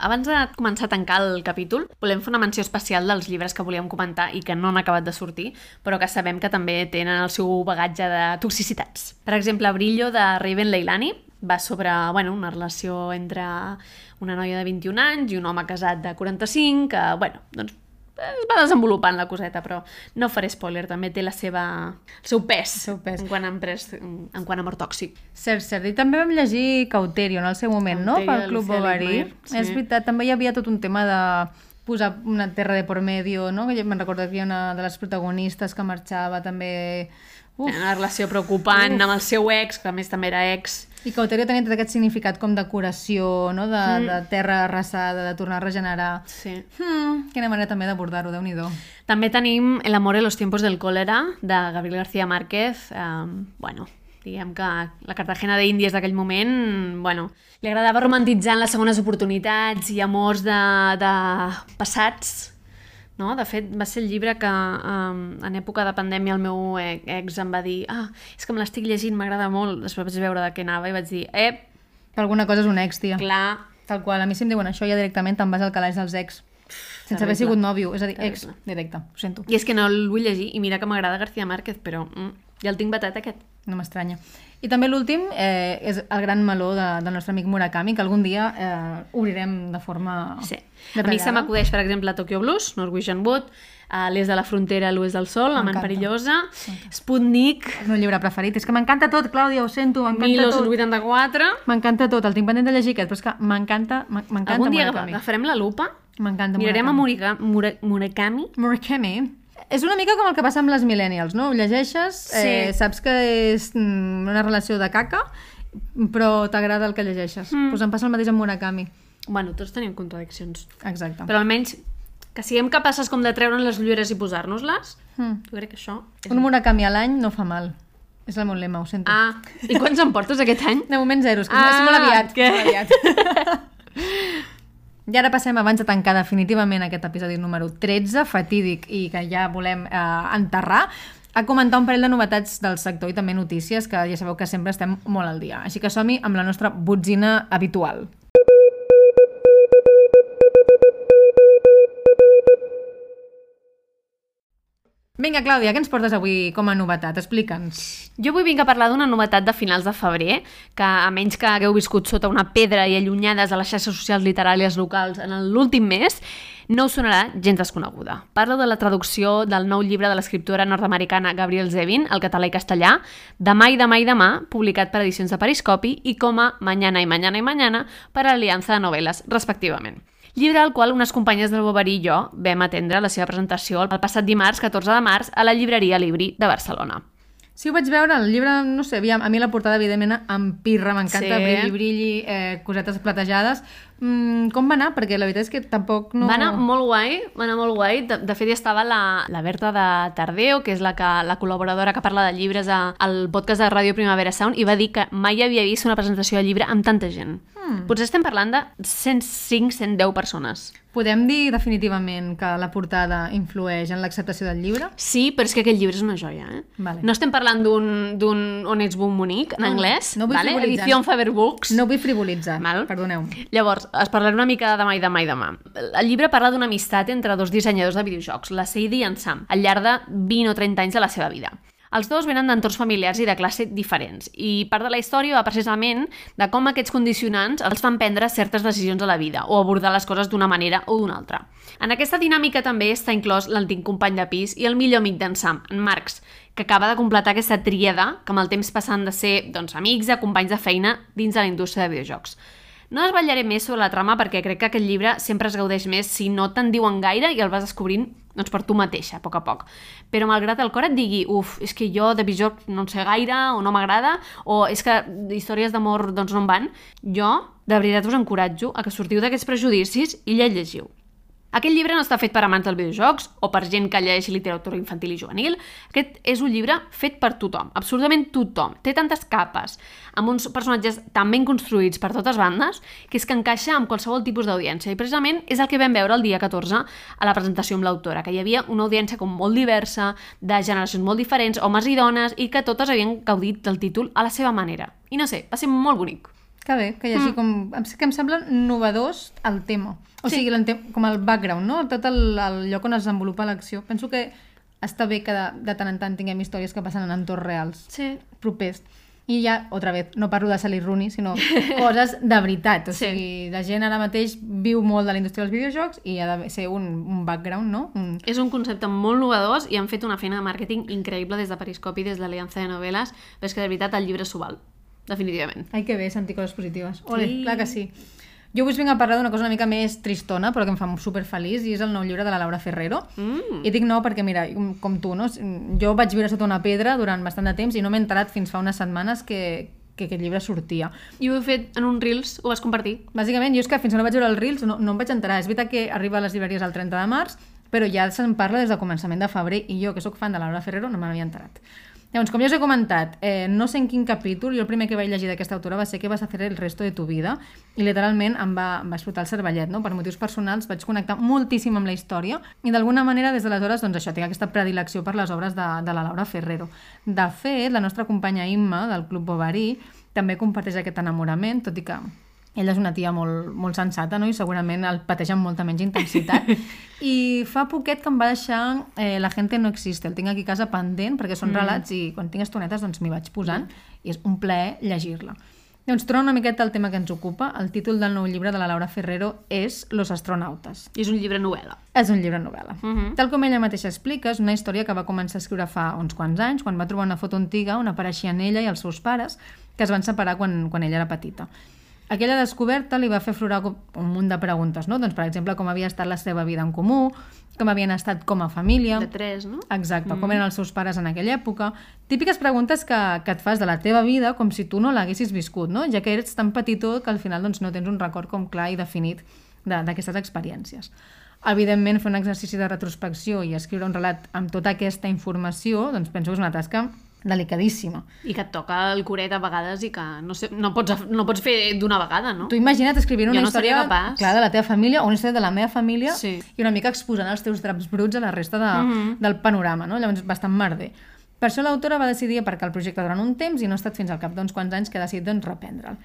Abans de començar a tancar el capítol, volem fer una menció especial dels llibres que volíem comentar i que no han acabat de sortir, però que sabem que també tenen el seu bagatge de toxicitats. Per exemple, Brillo, de Raven Leilani, va sobre bueno, una relació entre una noia de 21 anys i un home casat de 45, que, bueno, doncs es va desenvolupant la coseta, però no faré spoiler, també té la seva, el seu pes, seu pes. En, quant a empres, en quant a amor tòxic. Cert, cert. I també vam llegir Cauterio en el seu moment, no? Cauterio Pel de Club Bovary. Sí. És veritat, també hi havia tot un tema de posar una terra de por medio, no? Que me'n recordo que hi havia una de les protagonistes que marxava també... Uf. Una relació preocupant Uf. amb el seu ex, que a més també era ex. I Cauterio tenia tot aquest significat com de curació, no? de, mm. de terra arrasada, de tornar a regenerar. Sí. Hmm, quina manera també d'abordar-ho, déu nhi També tenim El amor en los tiempos del cólera, de Gabriel García Márquez. Um, bueno, diguem que la Cartagena d'Índies d'aquell moment, bueno, li agradava romantitzar les segones oportunitats i amors de, de passats, no? De fet, va ser el llibre que um, en època de pandèmia el meu ex em va dir ah, és que me l'estic llegint, m'agrada molt. Després vaig veure de què anava i vaig dir eh, per alguna cosa és un ex, tia. Clar. Tal qual. A mi si em diuen això ja directament te'n vas al calaix dels ex. Sense Terrible. haver sigut nòvio. És a dir, ex, directe. Ho sento. I és que no el vull llegir, i mira que m'agrada García Márquez, però mm, ja el tinc batat aquest. No m'estranya. I també l'últim eh, és el gran meló de, del nostre amic Murakami, que algun dia eh, obrirem de forma Sí. A detallada. mi se m'acudeix, per exemple, Tokyo Blues, Norwegian Wood, a l'est de la frontera, a l'oest del sol, La man perillosa, Sputnik, És el meu llibre preferit. És que m'encanta tot, Clàudia, ho sento, m'encanta tot. 1984... M'encanta tot, el tinc pendent de llegir aquest, però és que m'encanta, m'en- m'encanta Algun dia Murakami. agafarem la lupa, M'encanta mirarem a Murakami. Mura- Murakami, Murakami és una mica com el que passa amb les millennials, no? Ho llegeixes, eh, Sí. saps que és mm, una relació de caca, però t'agrada el que llegeixes. Mm. Pues em passa el mateix amb Murakami. Bueno, tots tenim contradiccions. Exacte. Però almenys que siguem capaces com de treure'n les ulleres i posar-nos-les, Mm. jo crec que això... És... Un Murakami a l'any no fa mal. És el meu lema, ho sento. Ah, i quants en portes aquest any? De moment zero, és que Ah, és molt aviat. què? Molt aviat. I ara passem, abans de tancar definitivament aquest episodi número 13, fatídic, i que ja volem eh, enterrar, a comentar un parell de novetats del sector i també notícies, que ja sabeu que sempre estem molt al dia. Així que som-hi amb la nostra botzina habitual. Vinga, Clàudia, què ens portes avui com a novetat? Explica'ns. Jo avui vinc a parlar d'una novetat de finals de febrer, que a menys que hagueu viscut sota una pedra i allunyades a les xarxes socials literàries locals en l'últim mes, no us sonarà gens desconeguda. Parlo de la traducció del nou llibre de l'escriptora nord-americana Gabriel Zevin, al català i castellà, Demà i demà i demà, publicat per edicions de Periscopi, i com a Mañana i Mañana i Mañana per Aliança de Novel·les, respectivament. Llibre al qual unes companyes del Boverí i jo vam atendre la seva presentació el passat dimarts 14 de març a la llibreria Libri de Barcelona. Sí, ho vaig veure, el llibre, no sé, aviam, a mi la portada, evidentment, em pirra, m'encanta, Sí. brilli, brilli, eh, cosetes platejades. Mm, com va anar? Perquè la veritat és que tampoc no... Va anar molt guai, va anar molt guai. De, de fet, hi estava la, la Berta de Tardeo, que és la, que, la col·laboradora que parla de llibres a, al podcast de Ràdio Primavera Sound, i va dir que mai havia vist una presentació de llibre amb tanta gent. Mm. Potser estem parlant de 105-110 persones. Podem dir definitivament que la portada influeix en l'acceptació del llibre? Sí, però és que aquest llibre és una joia, eh? Vale. No estem parlant d'un d'un On ets bon bonic, en No, anglès, no vull vale? edició Faber Books. No vull frivolitzar, Val. perdoneu. Llavors, es parlarà una mica de demà i demà i demà. El llibre parla d'una amistat entre dos dissenyadors de videojocs, la Sadie i en Sam, al llarg de 20 o 30 anys de la seva vida. Els dos venen d'entorns familiars i de classe diferents, i part de la història va precisament de com aquests condicionants els fan prendre certes decisions a la vida, o abordar les coses d'una manera o d'una altra. En aquesta dinàmica també està inclòs l'antic company de pis i el millor amic d'en Sam, en Marx, que acaba de completar aquesta tríada que amb el temps passen de ser doncs, amics a companys de feina dins de la indústria de videojocs. No desvetllaré més sobre la trama perquè crec que aquest llibre sempre es gaudeix més si no te'n diuen gaire i el vas descobrint doncs, per tu mateixa, a poc a poc. Però malgrat el cor et digui, uf, és que jo de videojocs no en sé gaire o no m'agrada o és que històries d'amor doncs, no em van, jo de veritat us encoratjo a que sortiu d'aquests prejudicis i el llegiu. Aquest llibre no està fet per amants dels videojocs o per gent que llegeix literatura infantil i juvenil. Aquest és un llibre fet per tothom, absolutament tothom. Té tantes capes, amb uns personatges tan ben construïts per totes bandes, que és que encaixa amb qualsevol tipus d'audiència. I precisament és el que vam veure el dia 14 a la presentació amb l'autora, que hi havia una audiència com molt diversa, de generacions molt diferents, homes i dones, i que totes havien gaudit del títol a la seva manera. I no sé, va ser molt bonic. Que bé, que hi hagi mm. com... em- Que em sembla novedós el tema. O sí. sigui, l'ente- com el background, no? Tot el, el lloc on es desenvolupa l'acció. Penso que està bé que de, de tant en tant tinguem històries que passen en entorns reals, Sí. propers. I ja, otra vez, no parlo de Sally Rooney, sinó coses de veritat. O Sí. sigui, la gent ara mateix viu molt de la indústria dels videojocs i ha de ser un, un background, no? Un... És un concepte molt novedós i han fet una feina de màrqueting increïble des de Periscopi, des de l'Aliança de Novel·les, però és que de veritat el llibre s'ho val, definitivament. Ai, que bé, sentir coses positives. Ole, Sí. clar que sí. Jo us vinc a parlar d'una cosa una mica més tristona, però que em fa super feliç, i és el nou llibre de la Laura Ferrero. Mm. I dic no perquè, mira, com, tu, no? jo vaig viure sota una pedra durant bastant de temps i no m'he enterat fins fa unes setmanes que, que aquest llibre sortia. I ho he fet en un Reels, ho vas compartir. Bàsicament, jo és que fins que no vaig veure els Reels no, no em vaig enterar. És veritat que arriba a les llibreries el 30 de març, però ja se'n parla des del començament de febrer i jo, que sóc fan de Laura Ferrero, no me n'havia enterat. Llavors, com ja us he comentat, eh, no sé en quin capítol, jo el primer que vaig llegir d'aquesta autora va ser que vas a fer el resto de tu vida i literalment em va, em va explotar el cervellet, no? Per motius personals vaig connectar moltíssim amb la història i d'alguna manera des d'aleshores, doncs això, tinc aquesta predilecció per les obres de, de la Laura Ferrero. De fet, la nostra companya Imma, del Club Bovary, també comparteix aquest enamorament, tot i que ella és una tia molt, molt sensata no? i segurament el pateix amb molta menys intensitat i fa poquet que em va deixar eh, La gente no existe, el tinc aquí a casa pendent perquè són mm. relats i quan tinc estonetes doncs m'hi vaig posant mm. i és un plaer llegir-la doncs torna una miqueta al tema que ens ocupa el títol del nou llibre de la Laura Ferrero és Los astronautes I és un llibre novel·la. és un llibre novel·la. Uh -huh. Tal com ella mateixa explica, és una història que va començar a escriure fa uns quants anys, quan va trobar una foto antiga on apareixien ella i els seus pares, que es van separar quan, quan ella era petita. Aquella descoberta li va fer aflorar com- un munt de preguntes, no? Doncs, per exemple, com havia estat la seva vida en comú, com havien estat com a família... De tres, no? Exacte, com eren els seus pares en aquella època. Típiques preguntes que, que et fas de la teva vida com si tu no l'haguessis viscut, no? ja que ets tan petitó que al final doncs, no tens un record com clar i definit de- d'aquestes experiències. Evidentment, fer un exercici de retrospecció i escriure un relat amb tota aquesta informació, doncs penso que és una tasca delicadíssima. I que et toca el curet a vegades i que no, sé, no, pots, no pots fer d'una vegada, no? Tu imagina't escrivint Jo una no història clar, de la teva família o una història de la meva família Sí. i una mica exposant els teus draps bruts a la resta de, Mhm. del panorama, no? Llavors, bastant merder. Per això l'autora va decidir aparcar el projecte durant un temps i no ha estat fins al cap d'uns quants anys que ha decidit doncs, reprendre'l.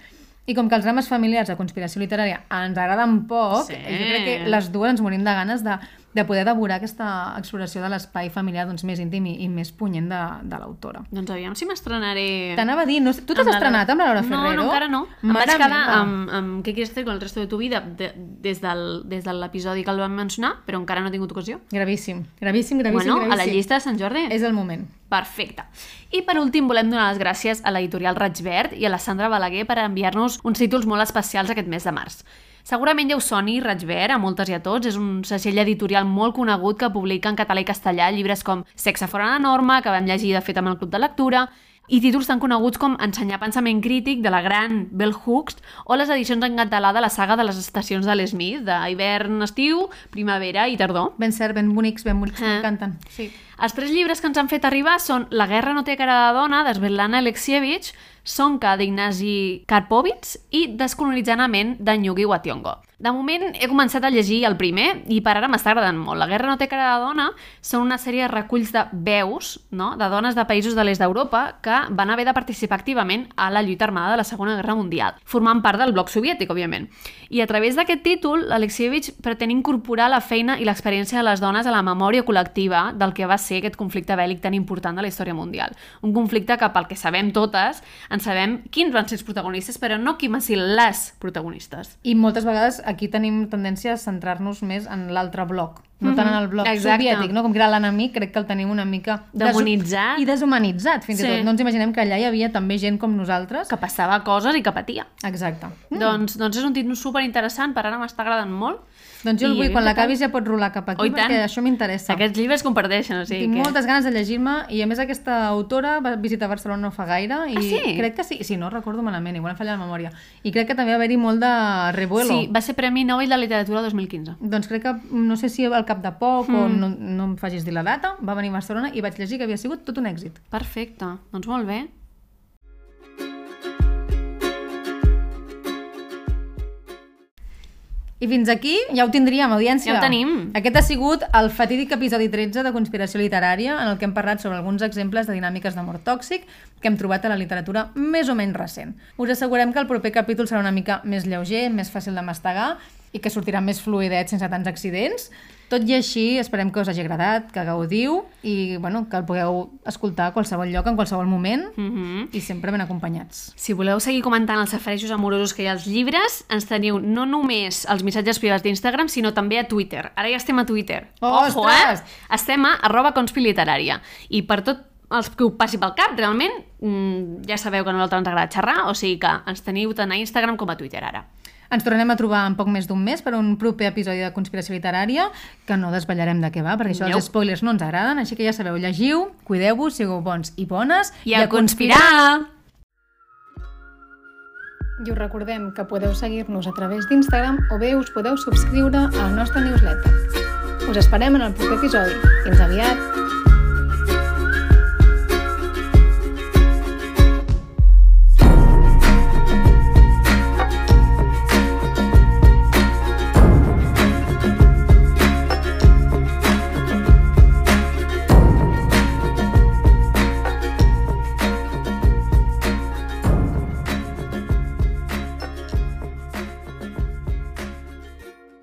I com que els drames familiars de conspiració literària ens agraden poc, Sí. jo crec que les dues ens morim de ganes de, de poder devorar aquesta exploració de l'espai familiar doncs, més íntim i, i més punyent de, de l'autora. Doncs aviam si m'estrenaré... T'anava a dir, no, tu t'has estrenat amb la Laura Ferrero? No, no, encara no. Em Mare vaig quedar meva. amb, amb Què quieres hacer con el resto de tu vida de, des, del, des de l'episodi que el vam mencionar, però encara no he tingut ocasió. Gravíssim, gravíssim, gravíssim, bueno, gravíssim. a la llista de Sant Jordi. És el moment. Perfecte. I per últim volem donar les gràcies a l'editorial Raig Verd i a la Sandra Balaguer per enviar-nos uns títols molt especials aquest mes de març. Segurament ja us soni Raig Verd a moltes i a tots, és un segell editorial molt conegut que publica en català i castellà llibres com Sexe fora de norma, que vam llegir de fet amb el Club de Lectura, i títols tan coneguts com Ensenyar pensament crític, de la gran Bell Hooks, o les edicions en català de la saga de les estacions de l'Smith, d'hivern, estiu, primavera i tardor. Ben cert, ben bonics, ben bonics, Ah. m'encanten. Sí. Els tres llibres que ens han fet arribar són La guerra no té cara de dona, de Svetlana Alexievich, Sonka, d'Ignasi Karpovits i Descolonitzant a ment, d'en Yugi Wationgo. De moment he començat a llegir el primer i per ara m'està agradant molt. La guerra no té cara de dona són una sèrie de reculls de veus no? de dones de països de l'est d'Europa que van haver de participar activament a la lluita armada de la Segona Guerra Mundial, formant part del bloc soviètic, òbviament. I a través d'aquest títol, l'Alexievich pretén incorporar la feina i l'experiència de les dones a la memòria col·lectiva del que va ser aquest conflicte bèl·lic tan important de la història mundial. Un conflicte que, pel que sabem totes, en sabem quins van ser els protagonistes, però no qui van ser les protagonistes. I moltes vegades aquí tenim tendència a centrar-nos més en l'altre bloc, no tant en el bloc Exacte. soviètic, no? com que era l'enemic, crec que el tenim una mica... Demonitzat. I deshumanitzat, fins Sí. i tot. No ens imaginem que allà hi havia també gent com nosaltres. Que passava coses i que patia. Exacte. Mm. Doncs, doncs és un títol superinteressant, per ara m'està agradant molt. Doncs jo el vull, quan l'acabis ja pots rolar cap aquí, Oh, tant. perquè això m'interessa. Aquests llibres comparteixen, o sigui Tinc que... moltes ganes de llegir-me i a més aquesta autora va visitar Barcelona no fa gaire i Ah, sí? crec que sí, si no recordo malament, igual em falla la memòria. I crec que també va haver-hi molt de revuelo. Sí, va ser Premi Nobel de Literatura 2015. Doncs crec que, no sé si al cap de poc o Mm. no, no em facis dir la data, va venir a Barcelona i vaig llegir que havia sigut tot un èxit. Perfecte, doncs molt bé. I fins aquí ja ho tindríem, audiència. Ja ho tenim. Aquest ha sigut el fatídic episodi 13 de Conspiració Literària, en el que hem parlat sobre alguns exemples de dinàmiques d'amor tòxic que hem trobat a la literatura més o menys recent. Us assegurem que el proper capítol serà una mica més lleuger, més fàcil de mastegar i que sortirà més fluidet sense tants accidents. Tot i així, esperem que us hagi agradat, que gaudiu i bueno, que el pugueu escoltar a qualsevol lloc, en qualsevol moment Mm -hmm. i sempre ben acompanyats. Si voleu seguir comentant els safarejos amorosos que hi ha als llibres, ens teniu no només els missatges privats d'Instagram, sinó també a Twitter. Ara ja estem a Twitter. Ojo, Ostres! eh? Estem a arroba conspiliterària. I per tot els que ho passi pel cap, realment, mm, ja sabeu que a nosaltres ens agrada xerrar, o sigui que ens teniu tant a Instagram com a Twitter ara. Ens tornem a trobar en poc més d'un mes per un proper episodi de Conspiració Literària, que no desvetllarem de què va, perquè això dels spoilers no ens agraden, així que ja sabeu, llegiu, cuideu-vos, sigueu bons i bones, I a conspirar! I us recordem que podeu seguir-nos a través d'Instagram o bé us podeu subscriure a la nostra newsletter. Us esperem en el proper episodi. Fins aviat!